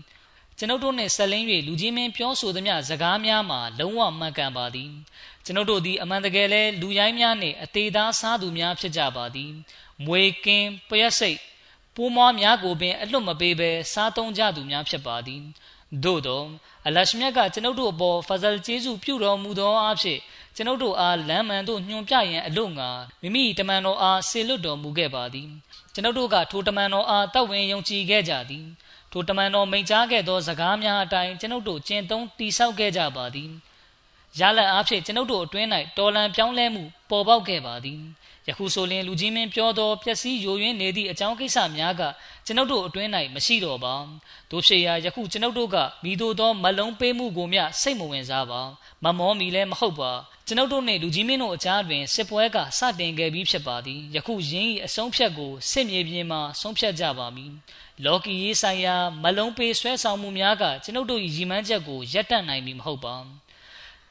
ကျွန်ုပ်တို့နှင့်ဆက်လင်း၍လူကြီးမင်းပြောဆိုသမျှစကားများမှာလုံးဝမှန်ကန်ပါသည်ကျွန်ုပ်တို့သည်အမှန်တကယ်လဲလူရိုင်းများနှင့်အသေးသားစားသူများဖြစ်ကြပါသည်မွေကင်းပရက်စိတ် ပိုးမွားများကိုပင် အလွတ်မပေးဘဲ စားသုံးကြသူများ ဖြစ်ပါသည် သို့သောအလရှမြတ်က ကျွန်ုပ်တို့အပေါ်ဖဇလ်ကျေးဇူးပြုတော်မူသောအဖြစ်ကျွန်ုပ်တို့အား လမ်းမှန်သို့ ညွှန်ပြရန်အလို့ငါမိမိတမန်တော်အားဆေလွတ်တော်မူခဲ့ပါသည် ကျွန်ုပ်တို့က ထိုတမန်တော်အားတောက်ဝင်ယုံကြည်ခဲ့ကြသည် ထိုတမန်တော် မိန့်ကြားခဲ့သော စကားများအတိုင်း ကျွန်ုပ်တို့ ကျင့်သုံးတည်ဆောက်ခဲ့ကြပါသည် ရလဒ်အားဖြင့် ကျွန်ုပ်တို့အတွင်း၌တော်လန်ပြောင်းလဲမှု ပေါ်ပေါက်ခဲ့ပါသည် ယခုဆိုလျင်လူကြီးမင်းပြောသောပျက်စီးယိုယွင်းနေသည့်အကြောင်းကိစ္စများကကျွန်ုပ်တို့အတွင်း၌မရှိတော့ပါတို့ဖြစ်ရာယခုကျွန်ုပ်တို့ကမိတို့သောမလုံးပေးမှုကိုမျှစိတ်မဝင်စားပါမမောမီလည်းမဟုတ်ပါကျွန်ုပ်တို့နှင့်လူကြီးမင်းတို့အကြားတွင်စစ်ပွဲကစတင်ခဲ့ပြီးဖြစ်ပါသည်ယခုရင်း၏အဆုံးဖြတ်ကိုစစ်မြေပြင်မှာဆုံးဖြတ်ကြပါမည်လော်ကီရေးဆိုင်ရာမလုံးပေးဆွဲဆောင်မှုများကကျွန်ုပ်တို့၏ရည်မှန်းချက်ကိုရပ်တန့်နိုင်မည်မဟုတ်ပါ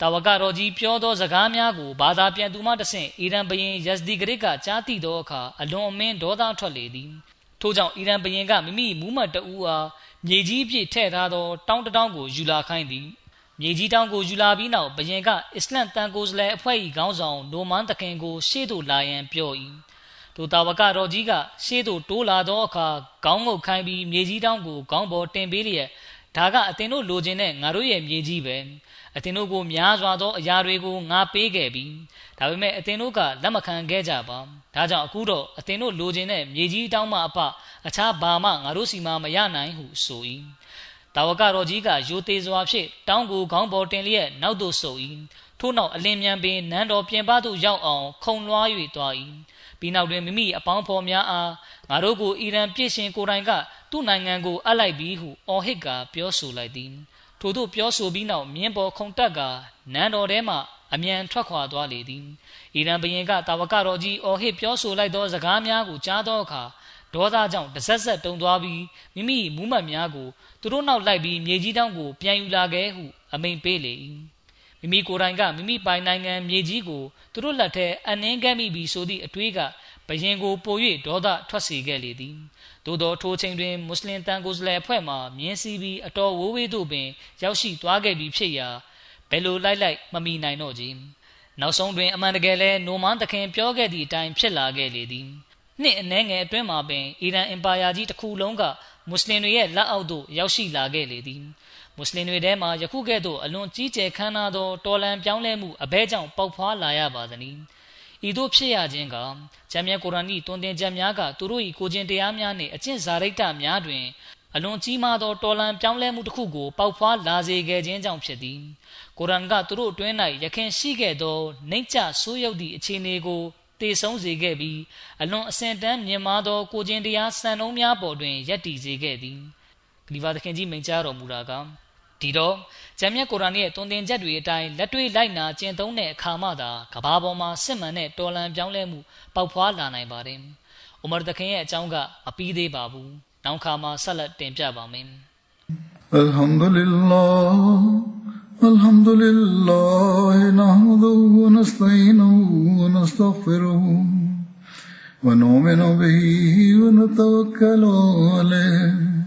တာဝကတော်ကြီးပြောသောစကားများကိုဘာသာပြန်သူမှတဆင့်အီရန်ဘရင်ယက်ဇဒီဂရစ်ကကြားသိသောအခါအလွန်အမင်းဒေါသထွက်လေသည်ထို့ကြောင့်အီရန်ဘရင်ကမိမိမူးမတ်တဦးအားမြေကြီးအပြည့်ထည့်ထားသောတောင်းတတောင်းကိုယူလာခိုင်းသည်မြေကြီးတောင်းကိုယူလာပြီးနောက်ဘရင်ကအစ္စလမ်တန်ကိုစလဲအဖွဲ့၏ခေါင်းဆောင်နိုမန်တခင်ကိုရှေ့သို့လာရန်ပြော၏ထိုတာဝကတော်ကြီးကရှေ့သို့တိုးလာသောအခါခေါင်းငုတ်ခိုင်းပြီးမြေကြီးတောင်းကိုခေါင်းပေါ်တင်ပေးလျက် ဒါကအတင်တို့လိုချင်တဲ့ငါတို့ရဲ့မြေကြီးပဲအတင်တို့ကိုများစွာသောအရာတွေကိုငါပေးခဲ့ပြီဒါပေမဲ့အတင်တို့ကလက်မခံခဲ့ကြပါဒါကြောင့်အခုတော့အတင်တို့လိုချင်တဲ့မြေကြီးတောင်းမှအပအခြားဘာမှငါတို့စီမှာမရနိုင်ဟုဆို၏တာဝကတော်ကြီးကရိုသေစွာဖြင့်တောင်းကိုခေါင်းပေါ်တင်လျက်နောက်သို့ဆို၏ထို့နောက်အလင်းမြန်ပင်နန်းတော်ပြင်ပသို့ရောက်အောင်ခုံလွှား၍သွား၏ပြီးနောက်တွင်မိမိအပေါင်းဖော်များအားငါတို့ကိုအီရန်ပြည်ရှင်ကိုယ်တိုင်က သူ့နိုင်ငံကိုအပ်လိုက်ပြီးဟုအော်ဟစ်ကပြောဆိုလိုက်သည်ထို့သို့ပြောဆိုပြီးနောက်မြင်းပေါ်ခုန်တက်ကနန်းတော်ထဲမှအမြန်ထွက်ခွာသွားလေသည်အီရန်ဘုရင်ကတာဝကတော်ကြီးအော်ဟစ်ပြောဆိုလိုက်သောစကားများကိုကြားသောအခါဒေါသကြောင့်တဆက်ဆက်တုန်သွားပြီးမိမိမူးမတ်များကိုသူတို့နောက်လိုက်ပြီးမြေကြီးတောင်းကိုပြန်ယူလာခဲ့ဟုအမိန်ပေးလေ၏မိမိကိုယ်တိုင်ကမိမိပိုင်နိုင်ငံမြေကြီးကိုသူတို့လက်ထဲအနှင်းခဲ့မိပြီးဆိုသည့်အတွေးကဘယင်ကိုပို၍ဒေါသထွက်စေခဲ့လေသည် သို့သောထိုချိန်တွင်မွတ်စလင်တန်ကိုယ်စလဲအဖွဲ့မှမြင်းစီးပြီးအတော်ဝိုးဝေးသို့ပင် ရောက်ရှိသွားခဲ့ပြီးဖြစ်ရာဘယ်လိုလိုက်လိုက်မမီနိုင်တော့ကြီးနောက်ဆုံးတွင်အမှန်တကယ်လဲနိုမန်တခင်ပြောခဲ့သည့်အတိုင်းဖြစ်လာခဲ့လေသည်နှစ်အနည်းငယ်အတွင်းမှာပင်အီရန်အင်ပါယာကြီးတစ်ခုလုံးကမွတ်စလင်တွေရဲ့လက်အောက်သို့ရောက်ရှိလာခဲ့လေသည်မွတ်စလင်တွေထဲမှာယခုကဲ့သို့အလွန်ကြီးကျယ်ခမ်းနားသောတော်လန်ပြောင်းလဲမှုအဘဲကြောင့်ပေါက်ဖွာလာရပါသည် ဤသို့ဖြစ်ရခြင်းကဂျမ်းမြတ်ကုရ်အာန်၏တွင်တင်ချက်များကသူတို့၏ကိုကျင့်တရားများနှင့်အကျင့်စာရိတ္တများတွင်အလွန်ကြီးမားသောတော်လန်ပြောင်းလဲမှုတစ်ခုကိုပေါက်ဖွာလာစေခဲ့ခြင်းကြောင့်ဖြစ်သည်ကုရ်အာန်ကသူတို့အတွင်း၌ယခင်ရှိခဲ့သောနှိမ့်ချဆိုးရုပ်သည့်အခြေအနေကိုတည်ဆုံးစေခဲ့ပြီးအလွန်အစင်တန်းမြင့်မားသောကိုကျင့်တရားစံနှုန်းများပေါ်တွင်ယက်တည်စေခဲ့သည်ဂလီဗာသခင်ကြီးမိန့်ကြားတော်မူတာက ဒီတော့ဂျမ်းမြတ်ကုရ်အာန်ရဲ့တွင်တင်ချက်တွေအတိုင်းလက်တွေ့လိုက်နာကျင့်သုံးတဲ့အခါမှသာကဘာပေါ်မှာစစ်မှန်တဲ့တော်လန်ပြောင်းလဲမှုပေါက်ဖွာလာနိုင်ပါတယ်။အိုမာတခင်ရဲ့အကြောင်းကမပြီးသေးပါဘူး။နောက်ခါမှာဆက်လက်တင်ပြပါမယ်။ Alhamdulillah Alhamdulillah nahmaduhu wa nasta'inuhu wa nastaghfiruhu wa nu'minu bihi wa natawakkalu alayhi